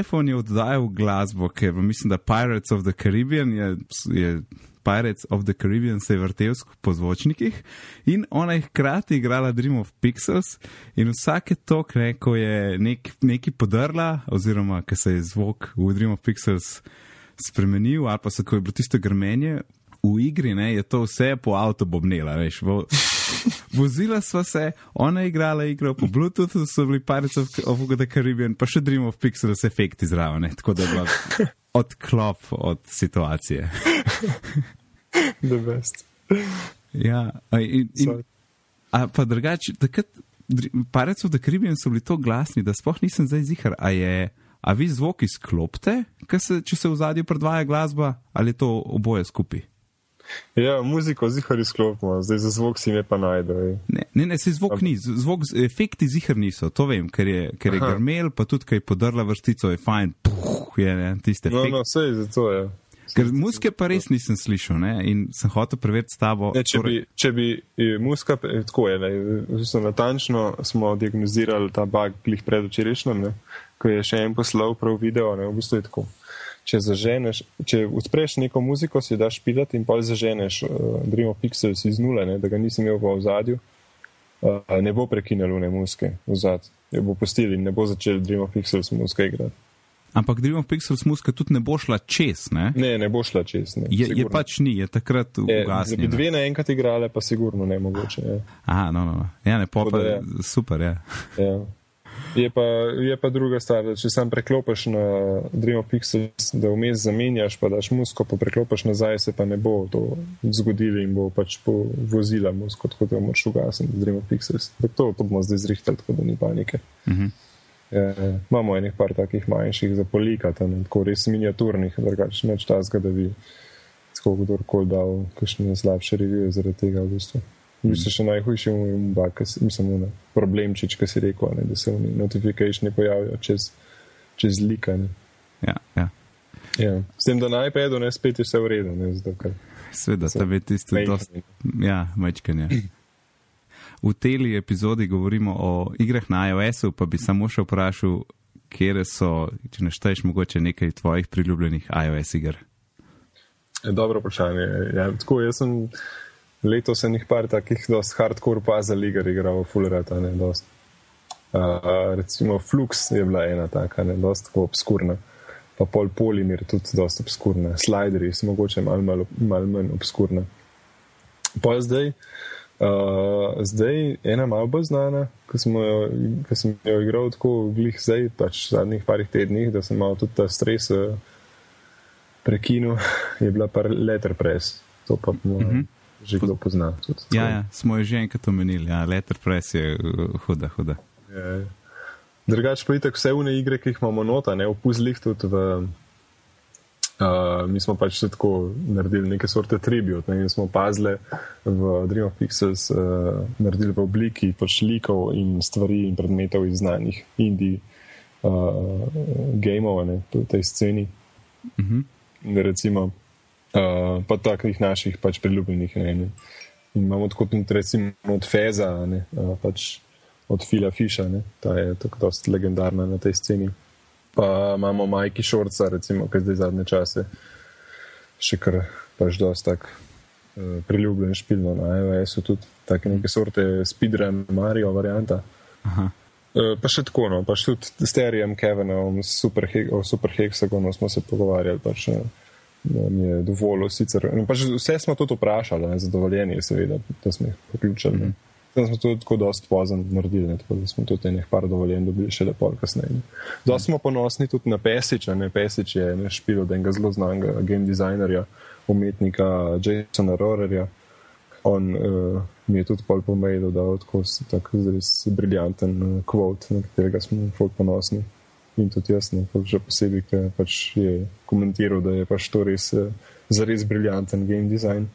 iPhone je oddajal glasbo, ker mislim, da Pirates of the Caribbean je. je Pirates of the Caribbean se je vrtel po zvočnikih in ona je hkrati igrala Dream of Pixels in vsake tok, ne, ko je nek, neki podrla, oziroma ko se je zvok v Dream of Pixels spremenil, ali pa se ko je bilo tisto grmenje v igri, ne, je to vse po avtu bobnela, veš. Vo, vozila sva se, ona je igrala igro po Bluetoothu, so bili Pirates of, of the Caribbean, pa še Dream of Pixels efekti zraven, ne, tako da je bila odklop od situacije. The best. Ja, in, in, a pa drugače, takrat Pirates of the Caribbean so bili tako glasni, da sploh nisem zdaj zihar, a je. A vi zvok izklopite, se, če se v zadju predvaja glasba, ali je to oboje skupaj? Ja, muziko zihar izklopimo, zdaj za zvok si me pa najdejo. Ne, ne, ne se zvok ni, zvok, efekti zihar niso, to vem, ker je, ker je Aha. grmel, pa tudi, kaj je podrla vrstico, je fajn, puh, je ne, tiste No, efekti. no, vse je zato, ja. Ker muske pa res nisem slišal ne, in sem hotel preveriti s tabo. Ne, če, bi, če bi eh, muska, eh, tako je, bistvu natančno smo diagnostirali ta bug glih predvčerajšnjem, ko je še en poslal prav video, ne, v bistvu je tako. Če, zaženeš, če odpreš neko muziko, si daš pilati in pa zaženeš uh, Dream of Pixels iz nule, ne, da ga nisi imel v ozadju, uh, ne bo prekinil ne muske v zad. Jo bo pustili in ne bo začel Dream of Pixels muska igrati. Ampak Dream of Pixels muska tudi ne bo šla čez, ne? Ne, ne bo šla čez. Ne, Je, je sigurno. pač ni, je takrat Je, da bi ugasnjena. dve naenkrat igrale, pa sigurno ne mogoče. Ja. Aha, no, no, no. Ja, ne, pa, Tako pa da ja. super, ja. Ja. Je, pa, je pa druga stvar, da če sam preklopiš na Dream of Pixels, da vmes zamenjaš, pa daš musko, pa preklopiš nazaj, se pa ne bo to zgodilo in bo pač po vozila musko, tako da moraš ugasniti Dream of Pixels. Tako to, to bomo zdaj zrihtali, tako da ni panike. Mhm. Ja, ja. imamo enih par takih manjših za polikati, ne, tako res miniaturnih, drugače neč tazga, da bi tako kdorkoli dal kakšne slabše revije zaradi tega v bistvu. V bistvu še najhujši umbak, mislim, une, problemčič, ki si rekel, ne, da se oni notifikationi pojavijo čez, čez likanje. Ja, ja. Ja. S tem, da na iPadu ne spet je vse v redu, ne, zato ker Sveda, tam je tisto majhni. dost, ja, majčkanje. V tej epizodi govorimo o igrah na iOS-u, pa bi samo še vprašal, kje so, če našteješ mogoče nekaj tvojih priljubljenih iOS iger. je dobro vprašanje. Ja, tako, jaz sem letos enih par takih dost hardcore puzzle iger igral, fullerata, ne, dost. Uh, recimo Flux je bila ena taka, ne, dost tako obskurna. Pa pol Polimir tudi dost obskurna. Slideri so mogoče malo mal, mal manj obskurna. Pa zdaj, uh, zdaj ena malo bolj znana, ki sem jo, ki sem jo igral tako glih zdaj, pač zadnjih parih tednih, da sem malo tudi ta stres uh, prekinil, je bila pa Letterpress. To pa uh -huh. Že kdo pozna. Tako. Ja, ja, smo jo že enkrat omenili, ja, Letterpress je uh, huda, huda. Ja. Drugače pa itak vse une igre, ki jih imamo nota, ne, v puzlih tudi v. Uh, mi smo pač tako naredili neke sorte tribut, ne, in smo pazle v Dream of Pixels uh, naredili v obliki pač likov in stvari in predmetov iz znanih indij uh, gameov ne, v tej sceni. Mhm. recimo, uh, pa takih naših pač priljubljenih. Ne, ne. In imamo tako recimo od Feza, ne, pač od Fila Fisha, ne, ta je tako dost legendarna na tej sceni. Pa imamo Majki Šorca, recimo, ki zdaj zadnje čase še kar pač dost tak uh, priljubljen špilno na iOS-u, tudi take neke sorte speedrun Mario varianta. Aha. Uh, pa še tako, no, pač tudi s Terijem Kevinom, super, o Super Hexagonu smo se pogovarjali, pač uh, mi je dovolj sicer. No, pač vse smo tudi vprašali, ne, zadovoljeni, seveda, da smo jih poključili. Mm -hmm. Tam smo tudi tako dost pozem naredili, ne, tako da smo tudi nekaj par dovoljen dobili še lepo kasneje. Dost smo ponosni tudi na Pesiča, ne, Pesič je ne špil od enega zelo znanega game designerja, umetnika Jasona Rorerja. On uh, mi je tudi pol pomail, da je tako zelo briljanten uh, quote, na katerega smo folk ponosni. In tudi jaz, ne, še posebej, ker pač je komentiral, da je pač to res, uh, zares briljanten game design.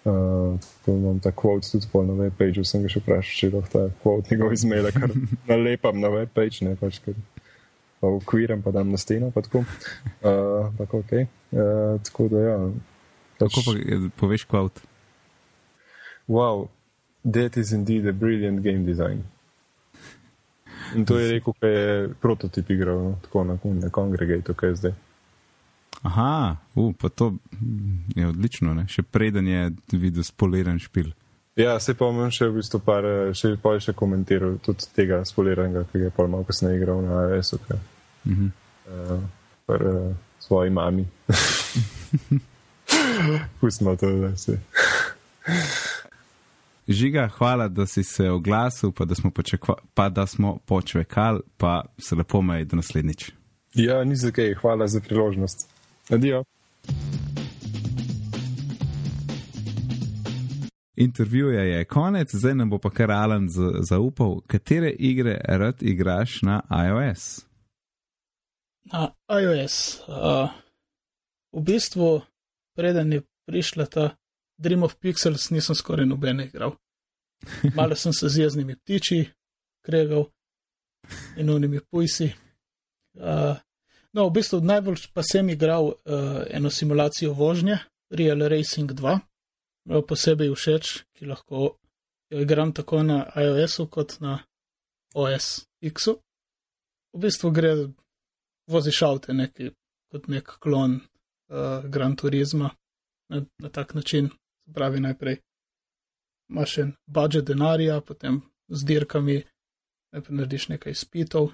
Uh, imam ta kvot tudi pol na webpageu, sem ga še vprašal, če lahko ta kvot njegov izmele, kar nalepam na webpage, ne pač, ker pa ukviram, pa dam na steno, pa tako. Uh, tako, okay. uh, tako da ja. Pač, tako pa poveš kvot. Wow, that is indeed a brilliant game design. In to je rekel, kaj je prototip igral, no, tako na, na Congregate, kaj je zdaj. Aha, uh, pa to je odlično, ne? še preden je videl spoliran špil. Ja, se pa bom še v bistvu par, še pa še komentiral tudi tega spoliranega, ki je pa malo kasneje igral na AWS-u, uh -huh. uh, par uh, svoji mami. Pustimo to, da se. Žiga, hvala, da si se oglasil, pa da smo, počekva, pa da smo počvekali, pa se lepo mej do naslednjič. Ja, ni za kaj, hvala za priložnost. Adijo. Intervjuja je konec, zdaj nam bo pa kar Alan zaupal, katere igre rad igraš na iOS. Na iOS. Uh, v bistvu, preden je prišla ta Dream of Pixels, nisem skoraj nobene igral. Malo sem se z jeznimi ptiči, kregal in unimi pujsi. Uh, No, v bistvu najbolj pa sem igral uh, eno simulacijo vožnje, Real Racing 2, uh, posebej všeč, ki lahko jo igram tako na iOS-u kot na OS X-u. V bistvu gre, voziš avto neki, kot nek klon uh, Gran Turisma na, na tak način. Pravi najprej imaš en budžet denarja, potem z dirkami, najprej narediš nekaj spitov,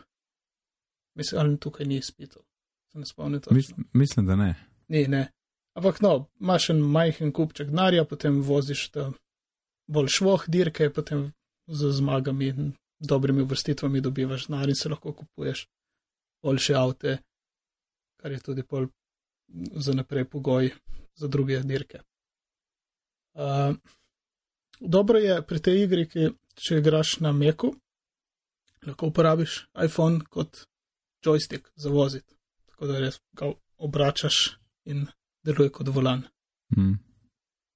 Mislim, ali tukaj ni izpitov. Se ne spomnim to. Mis, mislim, da ne. Ni, ne. Ampak no, imaš en majhen kupček denarja, potem voziš ta bolj švoh dirke, potem z zmagami in dobrimi vrstitvami dobivaš denar in se lahko kupuješ boljše avte, kar je tudi pol za naprej pogoj za druge dirke. Uh, dobro je pri tej igri, ki če igraš na Meku, lahko uporabiš iPhone kot joystick za voziti, tako da res ga obračaš in deluje kot volan. Mm.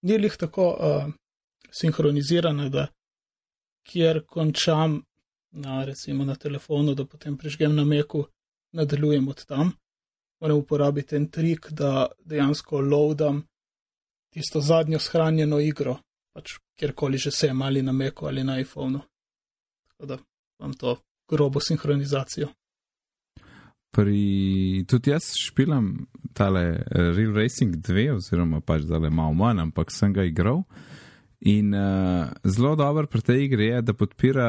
Ni jih tako uh, sinhronizirano, da kjer končam na, recimo, na telefonu, da potem prižgem na meku, nadaljujem od tam. Moram uporabiti en trik, da dejansko loadam tisto zadnjo shranjeno igro, pač kjerkoli že sem, ali na meku ali na iPhonu. Tako da imam to grobo sinhronizacijo pri, tudi jaz špilam tale eh, Real Racing 2, oziroma pač zdaj malo manj, ampak sem ga igral. In uh, zelo dobro pri tej igri je, da podpira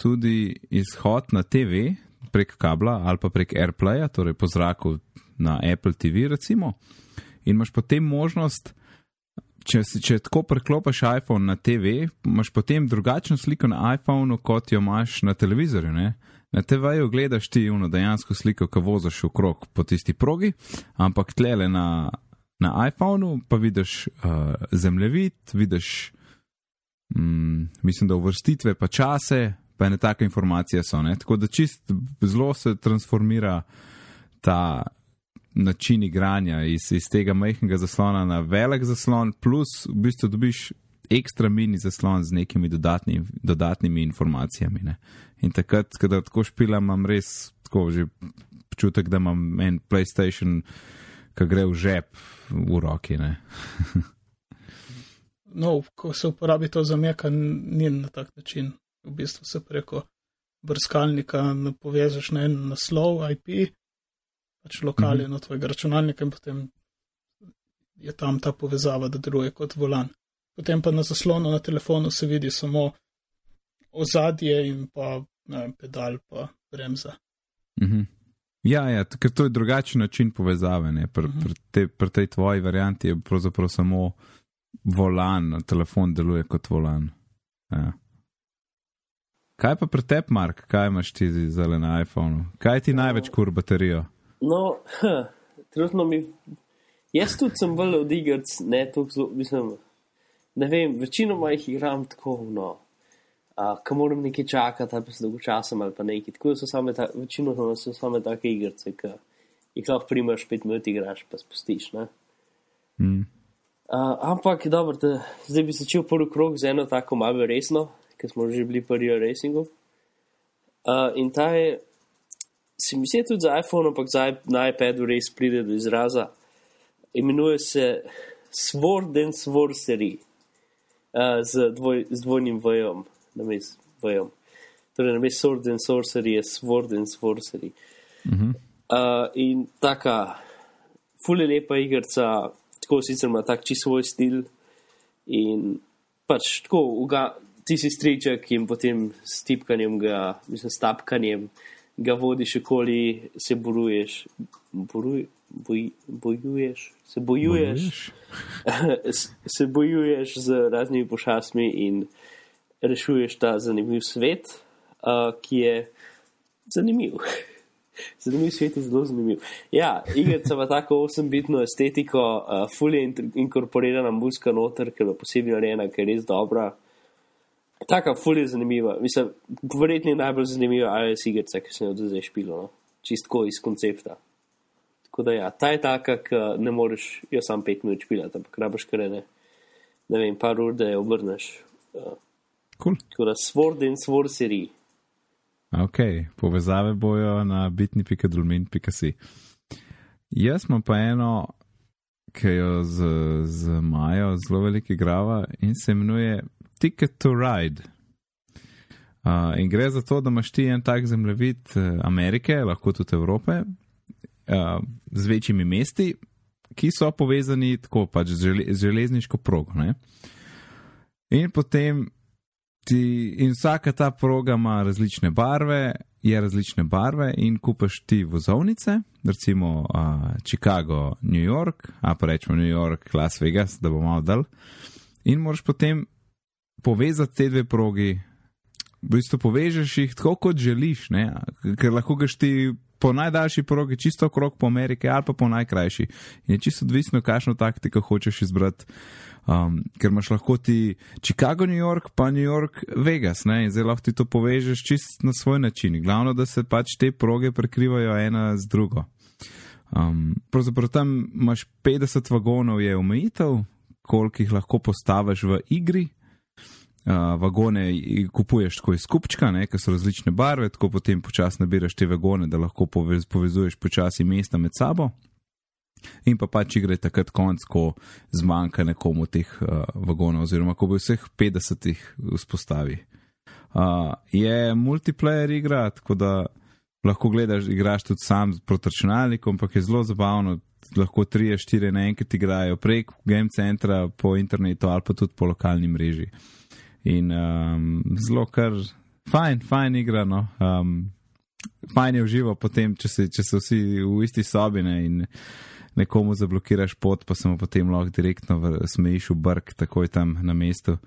tudi izhod na TV prek kabla ali pa prek AirPlaya, torej po zraku na Apple TV, recimo. In imaš potem možnost, če, če tako preklopiš iPhone na TV, imaš potem drugačno sliko na iPhonu, kot jo imaš na televizorju. Ne? Na TV-ju gledaš ti uno dejansko sliko, ko voziš okrog po tisti progi, ampak tlele na, na iPhonu pa vidiš uh, zemljevid, vidiš, mm, mislim, da uvrstitve, pa čase, pa ene take informacije so. Ne? Tako da čist zelo se transformira ta način igranja iz, iz tega majhnega zaslona na velik zaslon, plus v bistvu dobiš ekstra mini zaslon z nekimi dodatni, dodatnimi informacijami. Ne? In takrat, ko tako špilam, imam res tako že občutek, da imam en PlayStation, ki gre v žep v roki. no, ko se uporabi to za meka, ni na tak način. V bistvu se preko brskalnika povežeš na en naslov IP, pač lokaljen mm -hmm. od tvojega računalnika in potem je tam ta povezava, da deluje kot volan. Potem pa na zaslonu na telefonu se vidi samo ozadje in pa vem, pedal, pa bremza. Mm -hmm. Ja, ja, ker to je drugačen način povezave. Pri pr te, pr tej tvoji varianti je pravzaprav samo volan, telefon deluje kot volan. Ja. Kaj pa pri tebi, Mark, kaj imaš ti zdaj na iPhonu? Kaj ti največ kur baterijo? No, huh, trenutno mi. Jaz tudi sem bolj od iger, ne toliko, mislim, ne vem, večino jih igram tako, no, uh, ko moram nekaj čakati, ali pa se dolgo časa ali pa nekaj. Tako da so same, ta, večino tam so same take igrice, ki jih lahko primaš, pet minut igraš, pa spustiš. Mm. Uh, ampak dobro, da zdaj bi začel prvi krok z eno tako malo resno, ker smo že bili pri Rio Racingu. Uh, in ta je, se mi zdi tudi za iPhone, ampak za, na iPadu res pride do izraza. Imenuje se Sword and Sorcery uh, z, dvoj, z dvojnim vojom na mestu vojom. Torej, na mestu Sword and Sorcery je Sword and Sorcery. Mm -hmm. uh, in taka, fully lepa igrica, tako sicer ima tak čisto svoj stil. In pač tako, uga, ti si striček in potem s tipkanjem, ga, mislim, s tapkanjem ga vodiš okoli, se boruješ. Boruj, boj, bojuješ, se bojuješ, Bojiš? se bojuješ z raznimi pošastmi in rešuješ ta zanimiv svet, uh, ki je zanimiv. zanimiv svet je zelo zanimiv. Ja, igrica ima tako 8-bitno estetiko, uh, fully in inkorporirana muzika noter, ker je posebej narejena, ker je res dobra. Taka fully je zanimiva. Mislim, verjetno je najbolj zanimiva iOS igrica, ki sem jo do zdaj špilo, no? čistko iz koncepta. Tako da ja, ta je taka, ki ne moreš jo sam pet minut špilati, ampak rabaš kar ne, ne vem, par ur, da jo obrneš. Uh, Cool. Tako da Sword in Sorcery. Ok, povezave bojo na bitni.dolmin.si. Jaz imam pa eno, ki jo z, z Majo zelo velike grava in se imenuje Ticket to Ride. Uh, in gre za to, da imaš ti en tak zemljevid Amerike, lahko tudi Evrope, uh, z večjimi mesti, ki so povezani tako pač z, žele, z železniško progo. Ne? In potem ti, in vsaka ta proga ima različne barve, je različne barve, in kupaš ti vozovnice, recimo uh, Chicago, New York, a pa rečemo New York, Las Vegas, da bo malo dal. In moraš potem povezati te dve progi, v bistvu povežeš jih tako, kot želiš, ne? ker lahko gaš ti. Po najdaljši progi, čisto okrog po Ameriki, ali pa po najkrajši. In je čisto odvisno, kakšno taktiko hočeš izbrati. Um, ker imaš lahko ti Chicago, New York, pa New York, Vegas, ne? in zdaj lahko ti to povežeš čist na svoj način. Glavno, da se pač te proge prekrivajo ena z drugo. Um, pravzaprav tam imaš 50 vagonov, je omejitev, koliko jih lahko postaviš v igri. Uh, vagone kupuješ tako iz skupčka, ker so različne barve, tako potem počasi nabiraš te vagone, da lahko povez, povezuješ počasi mesta med sabo. In pa pač igre takrat konc, ko zmanjka nekomu teh uh, vagonov, oziroma ko bo vseh 50 jih vzpostavi. Uh, je multiplayer igra, tako da lahko gledaš, igraš tudi sam proti računalnikom, ampak je zelo zabavno. Lahko 3-4 naenkrat igrajo prek game centra, po internetu ali pa tudi po lokalni mreži. In um, zelo kar fajn, fajn igra. No. Um, fajn je uživo potem, če, se, če so vsi v isti sobi ne, in nekomu zablokiraš pot, pa se mu potem lahko direktno smejiš v brk, takoj tam na mestu.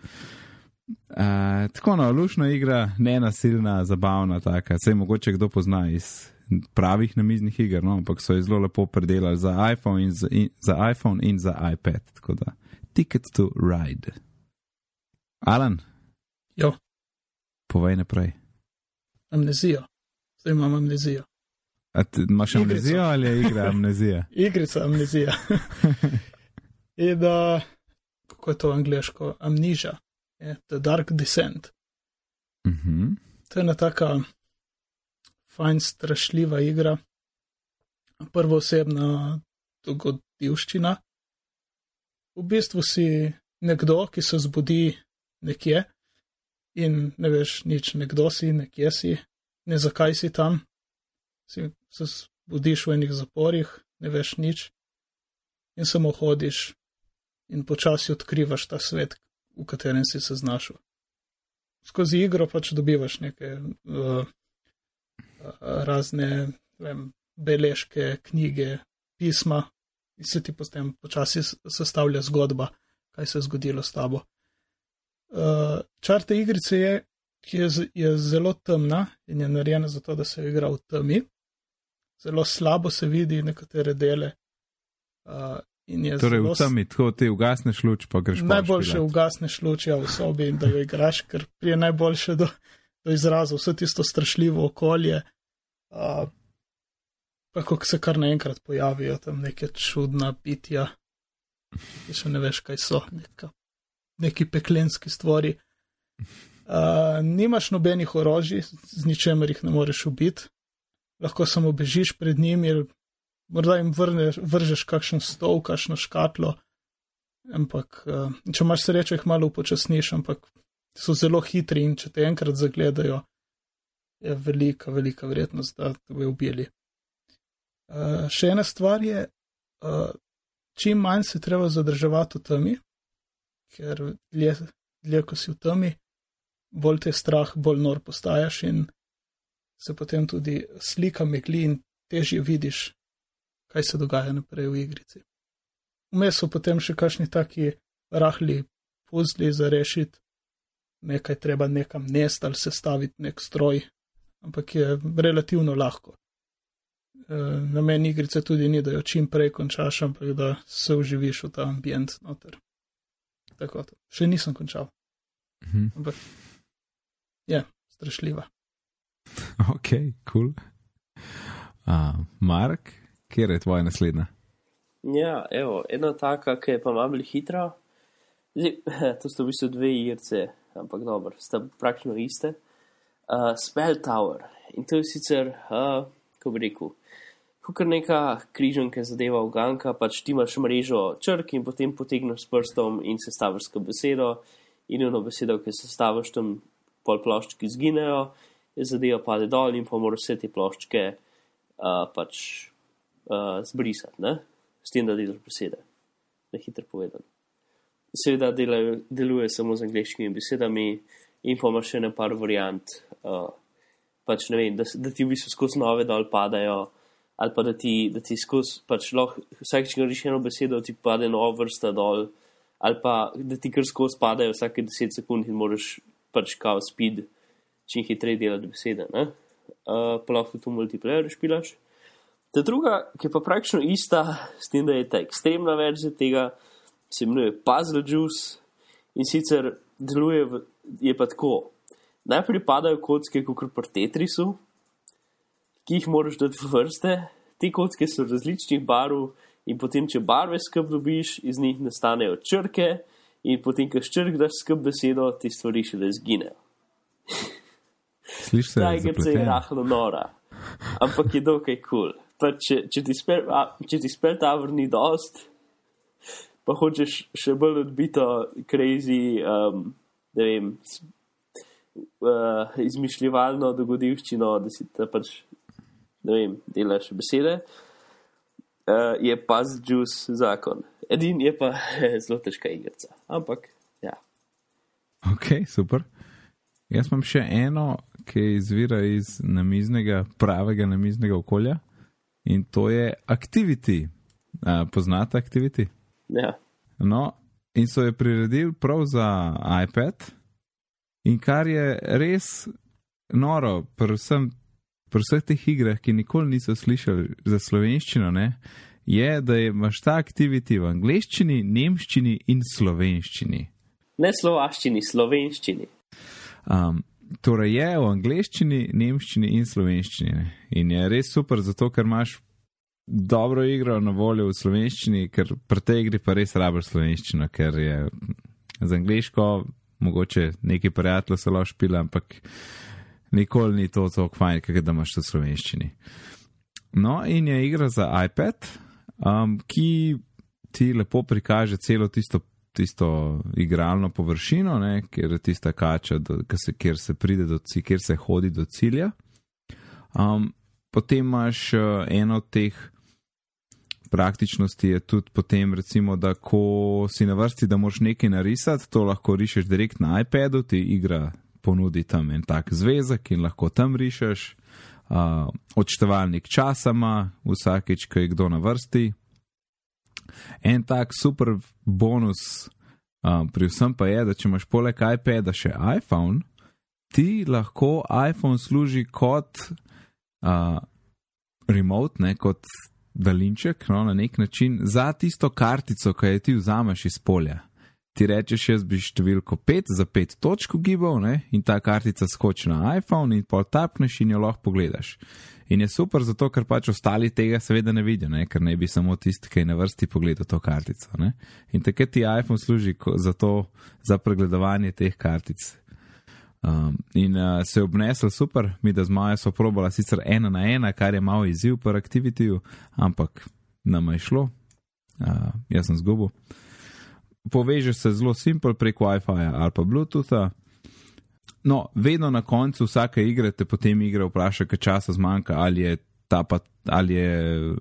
Uh, tako no, lušna igra, ne nasilna, zabavna, taka. Sej mogoče kdo pozna iz pravih namiznih iger, no, ampak so jih zelo lepo predelali za iPhone in za, in, za iPhone in za iPad. Tako da, ticket to ride. Alan? Jo. Povej naprej. Amnezijo. Zdaj imam amnezijo. A ti imaš Igrico. amnezijo ali je igra amnezija? Igrica amnezija. In da, kako je to angliško, amniža, je The Dark Descent. Mhm. To je ena taka fajn, strašljiva igra, prvoosebna dogodivščina. V bistvu si nekdo, ki se zbudi nekje in ne veš nič, nekdo si, nekje si, ne zakaj si tam, si se zbudiš v enih zaporih, ne veš nič in samo hodiš in počasi odkrivaš ta svet, v katerem si se znašel. Skozi igro pač dobivaš neke uh, razne vem, beležke, knjige, pisma in se ti potem počasi sestavlja zgodba, kaj se je zgodilo s tabo. Uh, čar te igrice je, ki je, je zelo temna in je narejena zato, da se igra v temi. Zelo slabo se vidi nekatere dele. Uh, torej, v temi, tako ti ugasneš luč, pa greš. Najboljše ugasneš luč ja, v sobi in da jo igraš, ker prije najboljše do, do izraza vse tisto strašljivo okolje. Uh, pa ko se kar naenkrat pojavijo tam neke čudna bitja, ki še ne veš, kaj so, neka, neki peklenski stvari. Uh, nimaš nobenih orožij, z ničemer jih ne moreš ubiti, lahko samo bežiš pred njimi, morda jim vrneš, vržeš kakšen stol, kakšno škatlo. Ampak, uh, če imaš srečo, jih malo upočasniš, ampak so zelo hitri in če te enkrat zagledajo, je velika, velika verjetnost, da te bojo ubili. Uh, še ena stvar je, uh, čim manj se treba zadrževati v temi, ker dlje, dlje ko si v temi, bolj te strah, bolj nor postaješ in se potem tudi slika megli in težje vidiš, kaj se dogaja naprej v igrici. Vmes so potem še kakšni taki rahli puzli za rešiti, nekaj treba nekam nest ali sestaviti nek stroj, ampak je relativno lahko. E, namen igrice tudi ni, da jo čim prej končaš, ampak da se uživiš v ta ambient noter. Tako, še nisem končal. Mhm. Ampak je strašljiva. Ok, kul. Cool. Uh, Mark, kje je tvoja naslednja? Ja, evo, ena taka, ki je pa malo hitra. Zdaj, to so v bistvu dve igrice, ampak dobro, sta praktično iste. Uh, Spell Tower. In to je sicer, uh, kako bi rekel, kot neka križanka zadeva v ganka, pač ti imaš mrežo črk in potem potegneš prstom in sestavišsko besedo. In eno besedo, ki se staviš tam, pol ploščki zginejo, je zadeva pade dol in pa moraš vse te ploščke uh, pač uh, zbrisati, ne? s tem, da delaš besede, na hitro povedano. Seveda delajo, deluje samo z angliškimi besedami in pa imaš še ne par variant, uh, pač ne vem, da, da ti v bistvu skozi nove dol padajo, ali pa da ti, da ti skozi, pač lahko vsakeč, če greš eno besedo, ti pade nova vrsta dol, ali pa da ti kar skozi padajo vsake 10 sekund in moraš pač kao speed čim hitreje delati besede, ne? Uh, pa lahko tu multiplayer špilaš. Ta druga, ki je pa praktično ista, s tem, da je ta ekstremna verzija tega, se imenuje Puzzle Juice in sicer deluje, v, je pa tako. Najprej padajo kocke, kot pri Tetrisu, ki jih moraš dati v vrste. Te kocke so različnih barv in potem, če barve skrb dobiš, iz njih nastanejo črke in potem, ko črk daš skrb besedo, ti stvari še da zginejo. Slišiš se je rahlo nora, ampak je dokaj kul. Cool pa če, če ti spet ta vrni dost, pa hočeš še bolj odbito, crazy, um, ne vem, uh, izmišljivalno dogodivščino, da si ta pač, ne vem, delaš besede, uh, je pa z juice zakon. Edin je pa zelo težka igrica, ampak ja. Ok, super. Jaz imam še eno, ki izvira iz namiznega, pravega namiznega okolja in to je Activity. Uh, poznate Activity? Ja. No, in so jo priredili prav za iPad, in kar je res noro, predvsem pri vseh teh igrah, ki nikoli niso slišali za slovenščino, ne, je, da imaš ta Activity v angleščini, nemščini in slovenščini. Ne slovaščini, slovenščini. Um, torej je v angleščini, nemščini in slovenščini. Ne? In je res super, zato ker imaš dobro igro na voljo v slovenščini, ker pri tej igri pa res rabiš slovenščino, ker je z angliško mogoče neki prijatelj se lahko špila, ampak nikoli ni to tako fajn, kaj da imaš v slovenščini. No, in je igra za iPad, um, ki ti lepo prikaže celo tisto tisto igralno površino, ne, kjer je tista kača, do, se, kjer se pride do cilja, kjer se hodi do cilja. Um, potem imaš uh, eno od teh praktičnosti, je tudi potem, recimo, da ko si na vrsti, da moš nekaj narisati, to lahko rišeš direkt na iPadu, ti igra ponudi tam en tak zvezek in lahko tam rišeš. Uh, odštevalnik časa ima vsakeč, ko je kdo na vrsti. En tak super bonus um, pri vsem pa je, da če imaš poleg iPada še iPhone, ti lahko iPhone služi kot uh, remote, ne, kot daljinček, no, na nek način za tisto kartico, ki jo ti vzameš iz polja. Ti rečeš, jaz bi številko 5 za 5 točk gibal ne, in ta kartica skoči na iPhone in pol tapneš in jo lahko pogledaš. In je super zato, ker pač ostali tega seveda ne vidijo, ne? ker ne bi samo tisti, ki je na vrsti pogledal to kartico. Ne? In takrat ti iPhone služi za to, za pregledovanje teh kartic. Um, in uh, se je obnesel super, mi da z Majo so probala sicer ena na ena, kar je malo izziv po aktivitiju, ampak nam je šlo, uh, jaz sem zgubil. Povežeš se zelo simpel preko Wi-Fi ali pa Bluetootha. No, vedno na koncu vsake igre te potem igra vpraša, kaj časa zmanjka, ali je ta pa, ali je,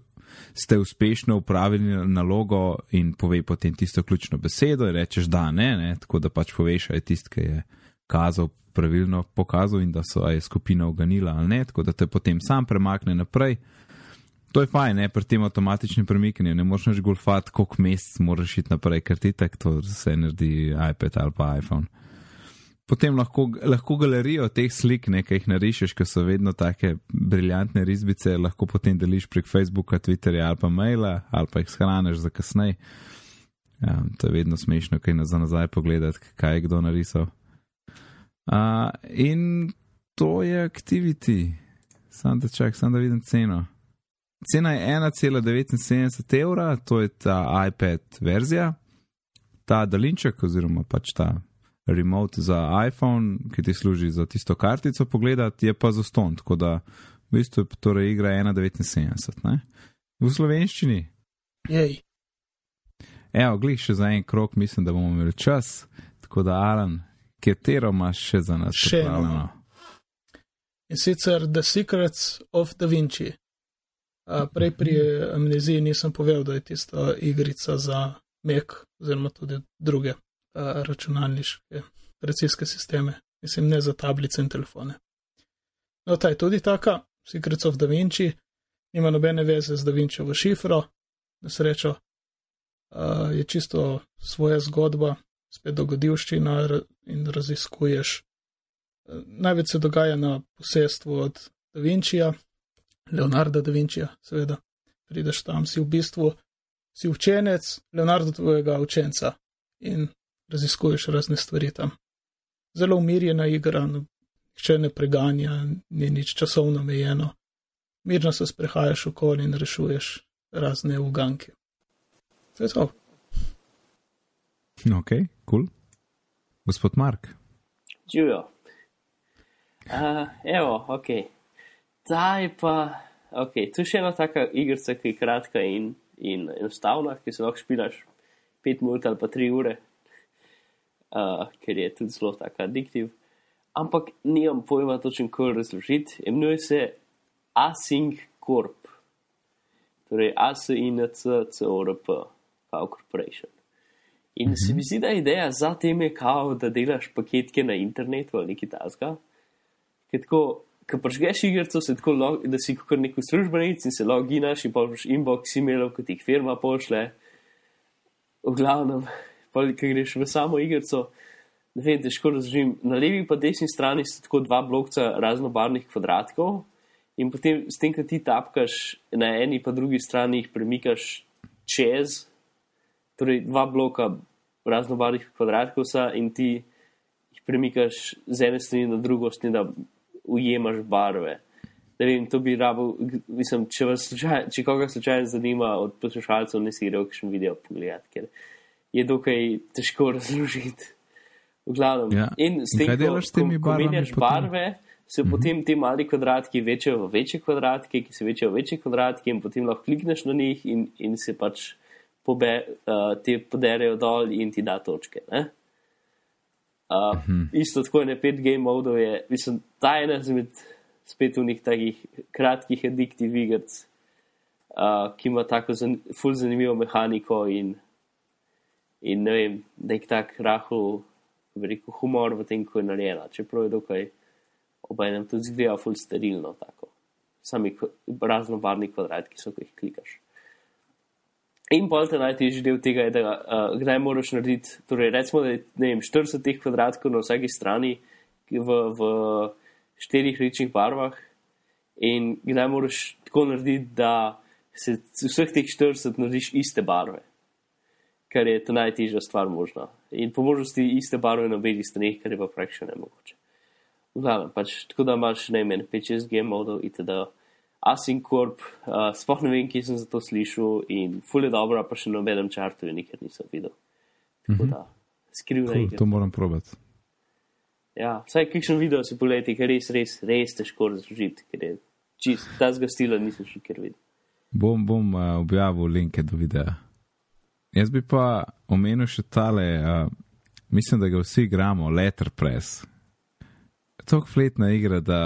ste uspešno upravili nalogo in pove potem tisto ključno besedo in rečeš da, ne, ne, tako da pač poveš, aj tisti, ki je kazal pravilno pokazal in da so je skupina uganila ali ne, tako da te potem sam premakne naprej. To je fajn, ne, pri tem avtomatičnem premikanju, ne moreš golfati, koliko mesec moraš iti naprej, ker ti tako to se naredi iPad ali pa iPhone potem lahko, lahko galerijo teh slik, nekaj jih narišeš, ker so vedno take briljantne risbice, lahko potem deliš prek Facebooka, Twitterja ali pa maila, ali pa jih shraniš za kasneje. Ja, to je vedno smešno, kaj nazaj, nazaj pogledati, kaj je kdo narisal. Uh, in to je activity, sam da čak, sam da vidim ceno. Cena je 1,79 evra, to je ta iPad verzija, ta daljinček oziroma pač ta remote za iPhone, ki ti služi za tisto kartico pogledati, je pa za ston, tako da v bistvu je torej igra 1,79. V slovenščini. Jej. Evo, glih še za en krok, mislim, da bomo imeli čas, tako da Alan, katero imaš še za nas? Še eno. In sicer The Secrets of Da Vinci. A, prej pri amneziji nisem povedal, da je tista igrica za Mac oziroma tudi druge računalniške operacijske sisteme, mislim, ne za tablice in telefone. No, ta je tudi taka, Secrets of Da Vinci, nima nobene veze z Da Vincijo v šifro, na srečo uh, je čisto svoja zgodba, spet dogodivščina in raziskuješ. Največ se dogaja na posestvu od Da Vincija, Leonarda Da Vincija, seveda. Prideš tam, si v bistvu, si učenec Leonardo tvojega učenca in raziskuješ razne stvari tam. Zelo umirjena igra, če ne preganja, ni nič časovno omejeno. Mirno se sprehajaš okoli in rešuješ razne uganke. To je to. Ok, kul. Cool. Gospod Mark. Živijo. Uh, evo, ok. Zdaj pa, ok, tu je še ena taka igrica, ki je kratka in, in enostavna, ki se lahko špilaš 5 minut ali pa 3 ure, uh, ker je tudi zelo tako addiktiv. Ampak nimam pojma točno, kako razložiti. Imenuje se Async Corp, torej ASINCCORP, kao Corporation. In se mi zdi, da je ideja za tem je kao, da delaš paketke na internetu ali nekaj tasga. Ker tako, ko prežgeš igrico, se tako, log, da si kot nek službenec in se loginaš in pošlješ inbox e-mailov, kot jih firma pošle. V glavnem, ki greš v samo igrico. Ne vem, težko razložim. Na levi in desni strani so tako dva blokca raznobarvnih kvadratkov, in potem s tem, ko ti tapkaš na eni in drugi strani, jih premikaš čez, torej dva bloka raznobarvnih kvadratkov so in ti jih premikaš z ene strani na drugo, s tem, da ujemaš barve. Ne vem, to bi rabo, mislim, če, slučaj, če koga slučajno zanima od poslušalcev, ne si v kakšen video pogledati je dokaj težko razložiti. V glavnem. Ja. In s tem, ko, ko, ko menjaš barve, se mm -hmm. potem ti mali kvadratki večajo v večje kvadratke, ki se večajo v večje kvadratke, in potem lahko klikneš na njih in, in se pač pobe, uh, ti poderejo dol in ti da točke. Uh, uh -huh. Isto tako je pet game modov, je, mislim, ta ena izmed spet v nekih takih kratkih addiktiv igrc, uh, ki ima tako zan, ful zanimivo mehaniko in, in ne vem, nek tak rahul, veliko humor v tem, ko je narejena, čeprav je dokaj obenem tudi zgleda ful sterilno tako. Sami raznobarni kvadrati, ki so, ko jih klikaš. In pol te najtežji del tega je, da uh, kdaj moraš narediti, torej recimo, da je vem, 40 teh kvadratkov na vsaki strani v, v štirih rečnih barvah in kdaj moraš tako narediti, da se vseh teh 40 narediš iste barve, kar je to najtežja stvar možna. In po možnosti iste barve na obeh straneh, kar je pa praktično nemogoče. V glavnem, pač tako da imaš najmen 5-6 game modov itd. Asincorp, uh, sploh ne vem, kje sem za to slišal in fulje dobro, pa še nobenem čartu nikjer nisem videl. Tako Mhm. da, skrivno Cool, je. to moram probati. Ja, vsaj kakšen video si poleti, ker res, res, res težko razložiti, ker je čist, ta zgostila nisem še kjer videl. Bom, bom uh, objavil linke do videa. Jaz bi pa omenil še tale, uh, mislim, da ga vsi igramo, Letterpress. To je fletna igra, da,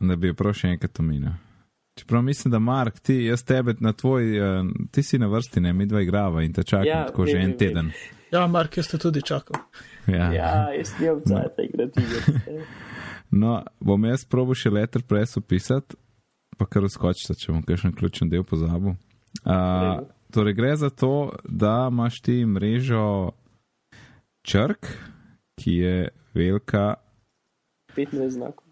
da bi jo prav še enkrat omenil. Čeprav mislim, da Mark, ti, jaz tebe na tvoj, uh, ti si na vrsti, ne, mi dva igrava in te čakam Ja, tako že vem, en vem, teden. Ja, Mark, jaz te tudi čakal. Ja. Ja, jaz nimam cajt, igrati igre. No, bom jaz probil še Letterpress opisati, pa kar uskočite, če bom kakšen ključen del pozabil. Uh, torej, gre za to, da imaš ti mrežo črk, ki je velika. 15 znakov.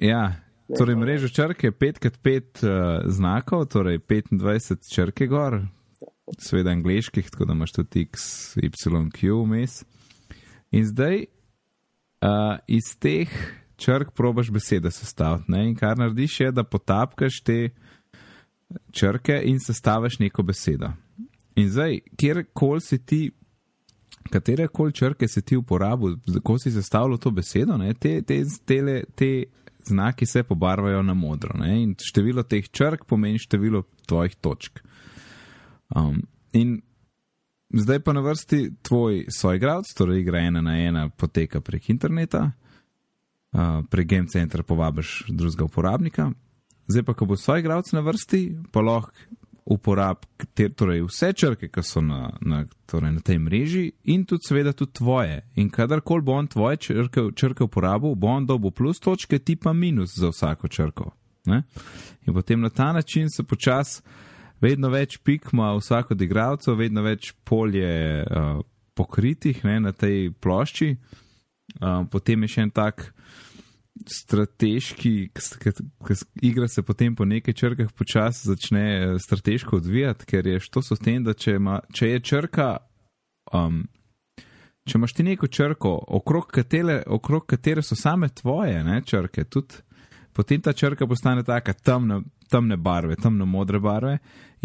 Ja, torej mrežo črk je 5x5 uh, znakov, torej 25 črke gor, seveda angliških, tako da imaš tudi X, Y, Q vmes. In zdaj uh, iz teh črk probaš besede sestaviti. Ne? In kar narediš, je, da potapkaš te črke in sestaviš neko besedo. In zdaj, kjerkoli si ti, katere koli črke si ti uporabil, ko si sestavljal to besedo, ne? te, te, tele, te znaki se pobarvajo na modro. Ne? In število teh črk pomeni število tvojih točk. Um, in zdaj pa na vrsti tvoj soigralec, torej igra ena na ena, poteka prek interneta, uh, prek Game Centra povabiš drugega uporabnika. Zdaj pa, ko bo soigralec na vrsti, pa lahko uporab ter, torej vse črke, ki so na, na, torej na tej mreži, in tudi, seveda, tudi tvoje. In kadarkoli bo on tvoje črke, črke uporabil, bo on dobil plus točke, ti pa minus za vsako črko. Ne? In potem na ta način se počasi vedno več pik ima vsak od igralcev, vedno več polje uh, pokritih ne, na tej plošči. Uh, potem je še en tak strateški, ki igra se potem po nekaj črkah počasi začne eh, strateško odvijati, ker je so s tem, da če, ima, če je črka. Um, Če imaš ti neko črko, okrog katere, okrog katere so same tvoje ne, črke, tudi, potem ta črka postane taka temna, temne barve, temno modre barve.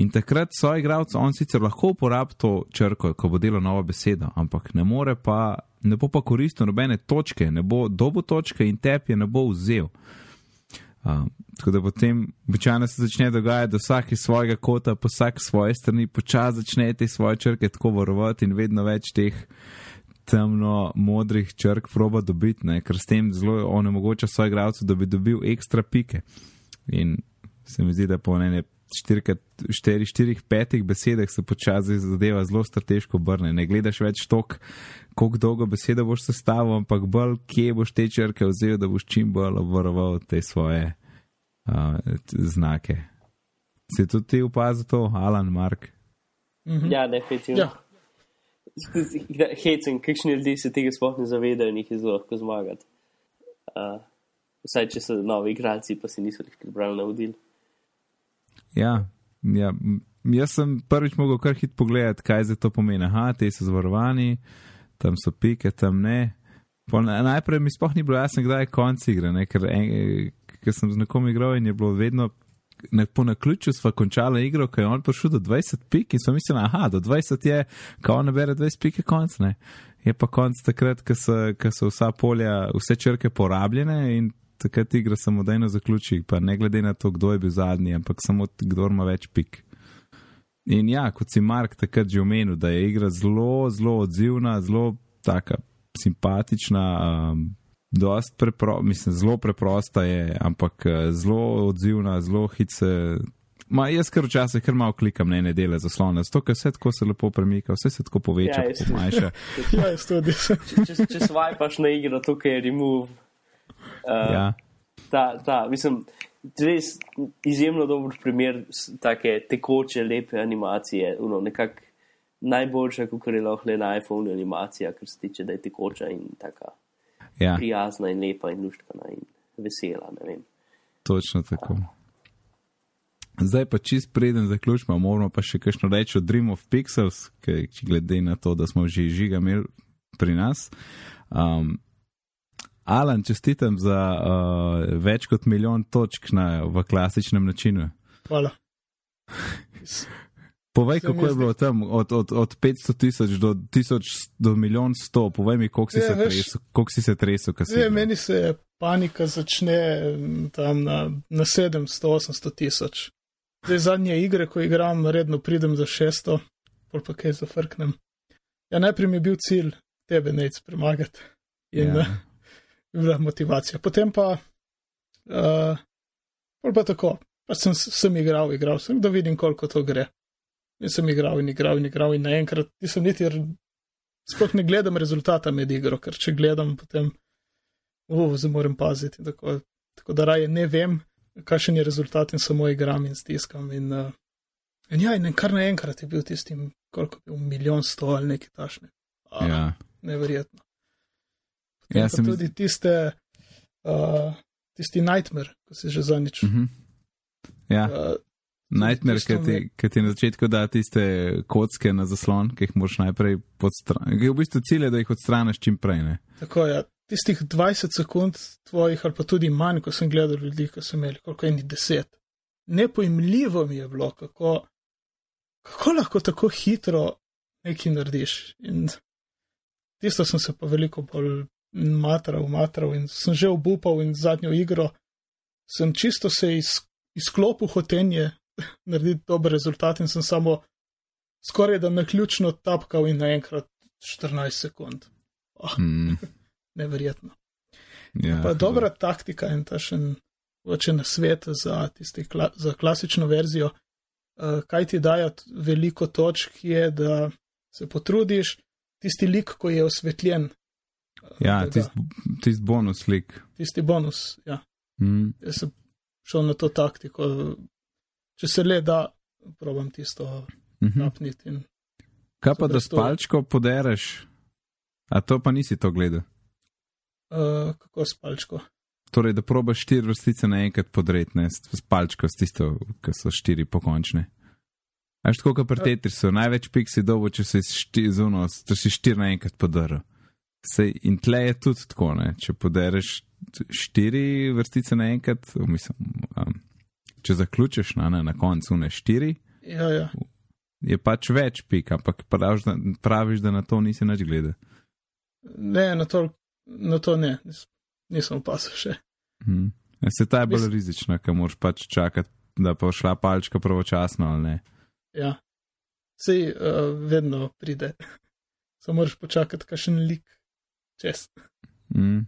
In takrat so igralci, on sicer lahko uporabi to črko, ko bo delo novo besedo, ampak ne more pa, ne bo pa koristil nobene točke, ne bo dobo točke in tep je ne bo vzel. Um, tako da potem običajno se začne dogajati, da vsak iz svojega kota, pa vsak svoje strani počasi začne te svoje črke tako varovati in vedno več teh temno modrih črk proba dobiti, ne? ker s tem zelo onemogoča svoj igralcu, da bi dobil ekstra pike. In se mi zdi, da po ne 4-5 besedah se počasi zadeva zelo strateško obrne. Ne gledaš več tok, koliko dolgo besedo boš sestavil, ampak bolj, kje boš te črke vzel, da boš čim bolj obvaroval te svoje uh, znake. Si tudi ti opazil to, Alan, Mark? Mhm. Ja, definitivno. Ja. Hecen, kakšni ljudje se tega sploh ne zavedajo in jih je zelo lahko zmagati. Uh, vsaj, če so novi igralci, pa si niso jih prebrali navodil. Ja, ja, jaz sem prvič mogel kar hit pogledati, kaj za to pomeni. Aha, te so zavarovani, tam so pike, tam ne. Pol, na- najprej mi sploh ni bilo jasno, kdaj je konc igre, ne? ker, en, ker sem z nekom igral in je bilo vedno. Na, po naključju smo končali igro, ko je on prišel do 20 pik in smo mislili, aha, do 20 je, ko on nabere 20 pik, je konc. Ne? Je pa konc takrat, ko so, ko so vsa polja, vse črke porabljene in takrat igra samodejno zaključi, pa ne glede na to, kdo je bil zadnji, ampak samo kdo ima več pik. In ja, kot si Mark takrat že omenil, da je igra zelo, zelo odzivna, zelo taka simpatična, um, dost prepro, mislim, zelo preprosta je, ampak uh, zelo odzivna, zelo hitce. Ma, jaz kar včasih kar malo klikam na ene dele zaslona, zato ker vse tako se lepo premika, vse se tako poveča, Ja, ja, manjša. Ja, tudi. Če, če swipaš na igro, tukaj je remove. Uh, Ja, ta, ta, mislim, res izjemno dober primer take tekoče, lepe animacije. Uno, nekak najboljša, kot je lahko le na iPhone animacija, kar se tiče, da je tekoča in taka ja, prijazna in lepa in luštkana in vesela. ne vem. točno tako. Zdaj pa čist preden zaključimo, moramo pa še kakšno reči o Dream of Pixels, ki glede na to, da smo že žiga imeli pri nas. Um, Alan, čestitam za uh, več kot milijon točk na, v klasičnem načinu. Hvala. Povej, Se mi kako je bilo tam od, od, od 500 tisoč do, tisoč do milijon sto, povej mi, koliko si, Ja, se veš- tresel, koliko si se tresel, igral. meni se panika začne mm, tam na, na 700-800 tisoč. Zdaj zadnje igre, ko igram, redno pridem do 600, pol pa kaj zafrknem. Ja, najprej mi je bil cilj tebe nec premagati in Ja. Bila motivacija. Potem pa, uh, pa tako, pa sem, sem igral, igral sem, da vidim, koliko to gre. In sem igral in igral in igral in naenkrat nisem niti, r- sploh ne gledam rezultata med igro, ker če gledam, potem, uf, zdaj moram paziti. Tako, tako da raje ne vem, kakšen je rezultat in samo igram in stiskam. In, uh, in ja, in kar naenkrat je bil tisti, koliko je bil, milijon sto ali nekaj tašne. Ah, Ja. Neverjetno. Ja, se mi tudi tiste, uh, tisti nightmare, ko si že zanič. Uh -huh. Ja. Uh, Nightmare, ki ti, mi- ki ti na začetku da tiste kocke na zaslon, ki jih moraš najprej odstraniti. V bistvu cilj je, da jih odstraniš čim prej. Ne? Tako je. Ja. Tistih 20 sekund tvojih, ali pa tudi manj, ko sem gledal ljudi, ki so imeli koliko eni 10. Nepojmljivo mi je bilo, kako, kako lahko tako hitro nekaj narediš. In tisto sem se pa veliko bolj matral, matral in sem že obupal in zadnjo igro sem čisto se iz, izklopil hotenje narediti dober rezultat in sem samo skoraj da naključno tapkal in naenkrat 14 sekund. Oh, Mm, neverjetno. ja, Pa dobra taktika in ta še oče na svet za, tisti, kla, za klasično verzijo. Uh, kaj ti dajo veliko točk, je, da se potrudiš, tisti lik, ko je osvetljen. Ja, tisti tist bonus slik. tisti bonus. Ja. Mm, Jaz sem šel na to taktiko. Če se le da, probam tisto uh -huh. napniti. Kaj pa, da s palčko podereš? A to pa nisi to gledal? uh, kako spalčko. Torej, da probaš štiri vrstice naenkrat podreti, ne s s palčko, s tisto, ki so štiri pokončne. Až tako, kot pri Ja. Tetrisu, največ piksi dobo, če si šti, zuno, če si štiri naenkrat podrl. Sej, in tle je tudi tako, ne? če podereš štiri vrstice naenkrat, mislim, um, če zaključiš na, ne, na koncu ne štiri, Ja, ja. je pač več pik, ampak praviš, da, praviš, da na to nisi nič gledal. Ne, na to, na to ne, nis, nisem opazil še. Hmm. Se ta je bolj Mislim- rizična, ker moraš pač čakati, da pa šla palčka pravočasno ali ne. Ja. Sej uh, vedno pride. Samo moraš počakati, kakšen lik čez. Mm.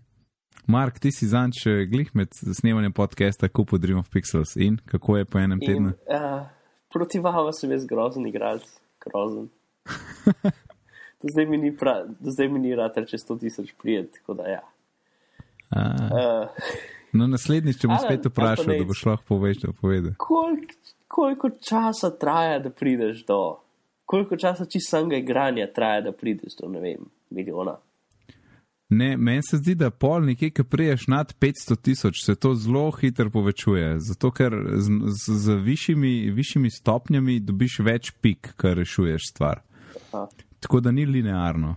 Mark, ti si zanč glih med snemanjem podcasta kupil Dream of Pixels in kako je po enem In, tednu? uh, proti vama sem jaz grozen igralec, grozen. Do zdaj mi ni, pra, do zdaj mi ni rad reči 100 tisoč prijet, tako da ja. A, Uh, no, naslednjič, če bom spet vprašal, da boš lahko povedal. povedal. kolik, koliko časa traja, da prideš do, koliko časa čisto samega igranja traja, da prideš do, ne vem, milijona. Ne, meni se zdi, da pol nekje, ki priješ nad 500 tisoč, se to zelo hitro povečuje. Zato, ker z, z, z višjimi, višjimi stopnjami dobiš več pik, kar rešuješ stvar. Aha. Tako da ni linearno.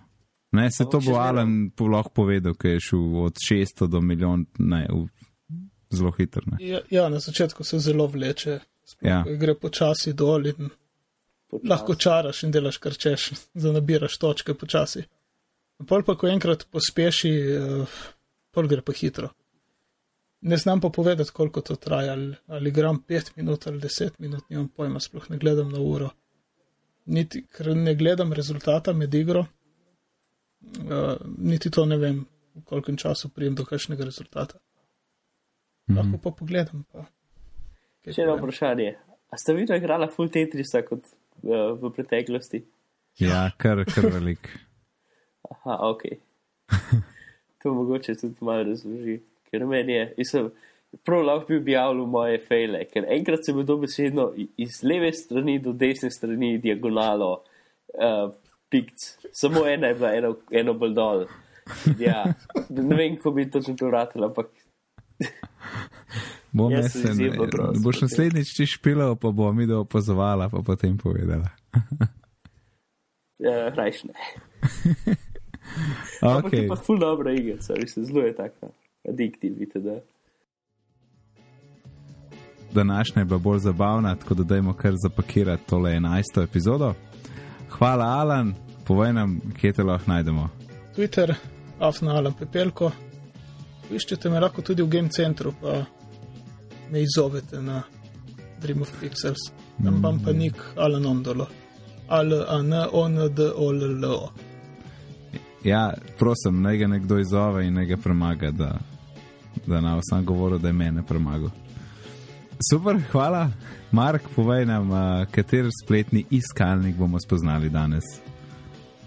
Ne, se Ampak to bo Alan po- lahko povedal, ki je šel od 600 do milijon, ne, v, zelo hitro. Ne. Ja, ja, na začetku se zelo vleče, Ja. gre počasi dol in Počasi. lahko čaraš in delaš kar češ, da nabiraš točke počasi. Pol pa, ko enkrat pospeši, uh, pol gre pa hitro. Ne znam pa povedati, koliko to traja, ali, ali gram 5 minut ali 10 minut, nimam pojma, sploh ne gledam na uro. niti, ker ne gledam rezultata med igro, uh, niti to ne vem, v kolkem času prijem do kakšnega rezultata. Lahko pa pogledam. Pa. kaj Še eno vprašanje. A ste vi to igrala full Tetrisa kot uh, v preteklosti? Ja, kar, kar velik. Aha, ok. To mogoče tudi malo razloži, ker meni je, sem prav lahko bi objavil moje fejle, ker enkrat sem bil dobesedno i- iz leve strani do desne strani diagonalo uh, pikc, samo ena je bila, eno, eno bolj dol. Ja, ne vem, kako bi točno to vratila, ampak Bom Jaz sem se, izjemno prost, boš naslednjič ti špilal, pa bo mi da opazovala, pa potem povedala. uh, rajš ne. Ampak je Okay. pa ful dobra igra, se zelo je taka adiktiv, vidite. Današnja je bila bolj zabavna, tako da dajmo kar zapakirati tole 11. epizodo. Hvala, Alan, povej nam, kje te lahko najdemo. Twitter, afna Alan Pepelko. Iščete me lahko tudi v Game Centru, pa me izzovete na Dream of Pixels. Tam imam pa nik Alan Ondolo. Al, a, n, o, n, d, o, l, l, o. Ja, prosim, naj ga nekdo izzove in naj ga premaga, da, da na vsem govoru, da je mene premagal. Super, hvala. Mark, povej nam, uh, kater spletni iskalnik bomo spoznali danes.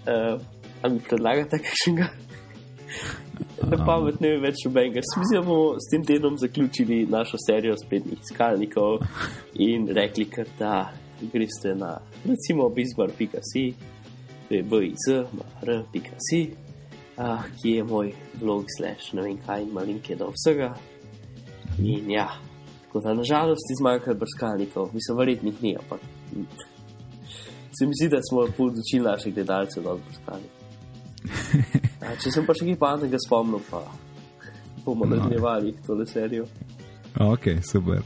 Uh, ali predlagate kakšnega? Na pamet ne vem več nobenega. Se mi zdi, da bomo s tem tednom zaključili našo serijo spletnih iskalnikov in rekli, kar da greste na recimo bizbar.si, to je bizmr.si, uh, ki je moj blog, slash ne vem kaj, ima linke do vsega. In ja, tako da nažalost izmanjka brskalnikov, mislim, verjetnih ni, ampak se mi zdi, da smo podučili naših gledalcev, da bodo brskali. A, če sem pa še kaj pametnega spomnil, pa bomo No. nadaljevali tole serijo. Ok, super.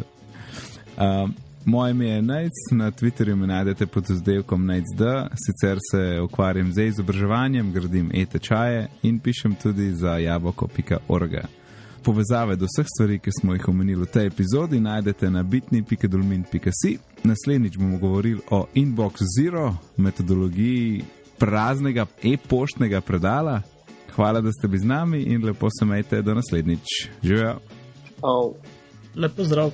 Um, moje ime je Najc, na Twitterju me najdete pod izdelkom NajcD, sicer se ukvarjam z izobraževanjem, gradim e-tečaje in pišem tudi za jaboko.org. Povezave do vseh stvari, ki smo jih omenili v tej epizodi, najdete na bitni.dolmin.si. Naslednjič bomo govorili o Inbox Zero, metodologiji praznega e-poštnega predala. Hvala, da ste bili z nami in lepo se majte do naslednjič. Živijo! Oh. Lepo zdrav.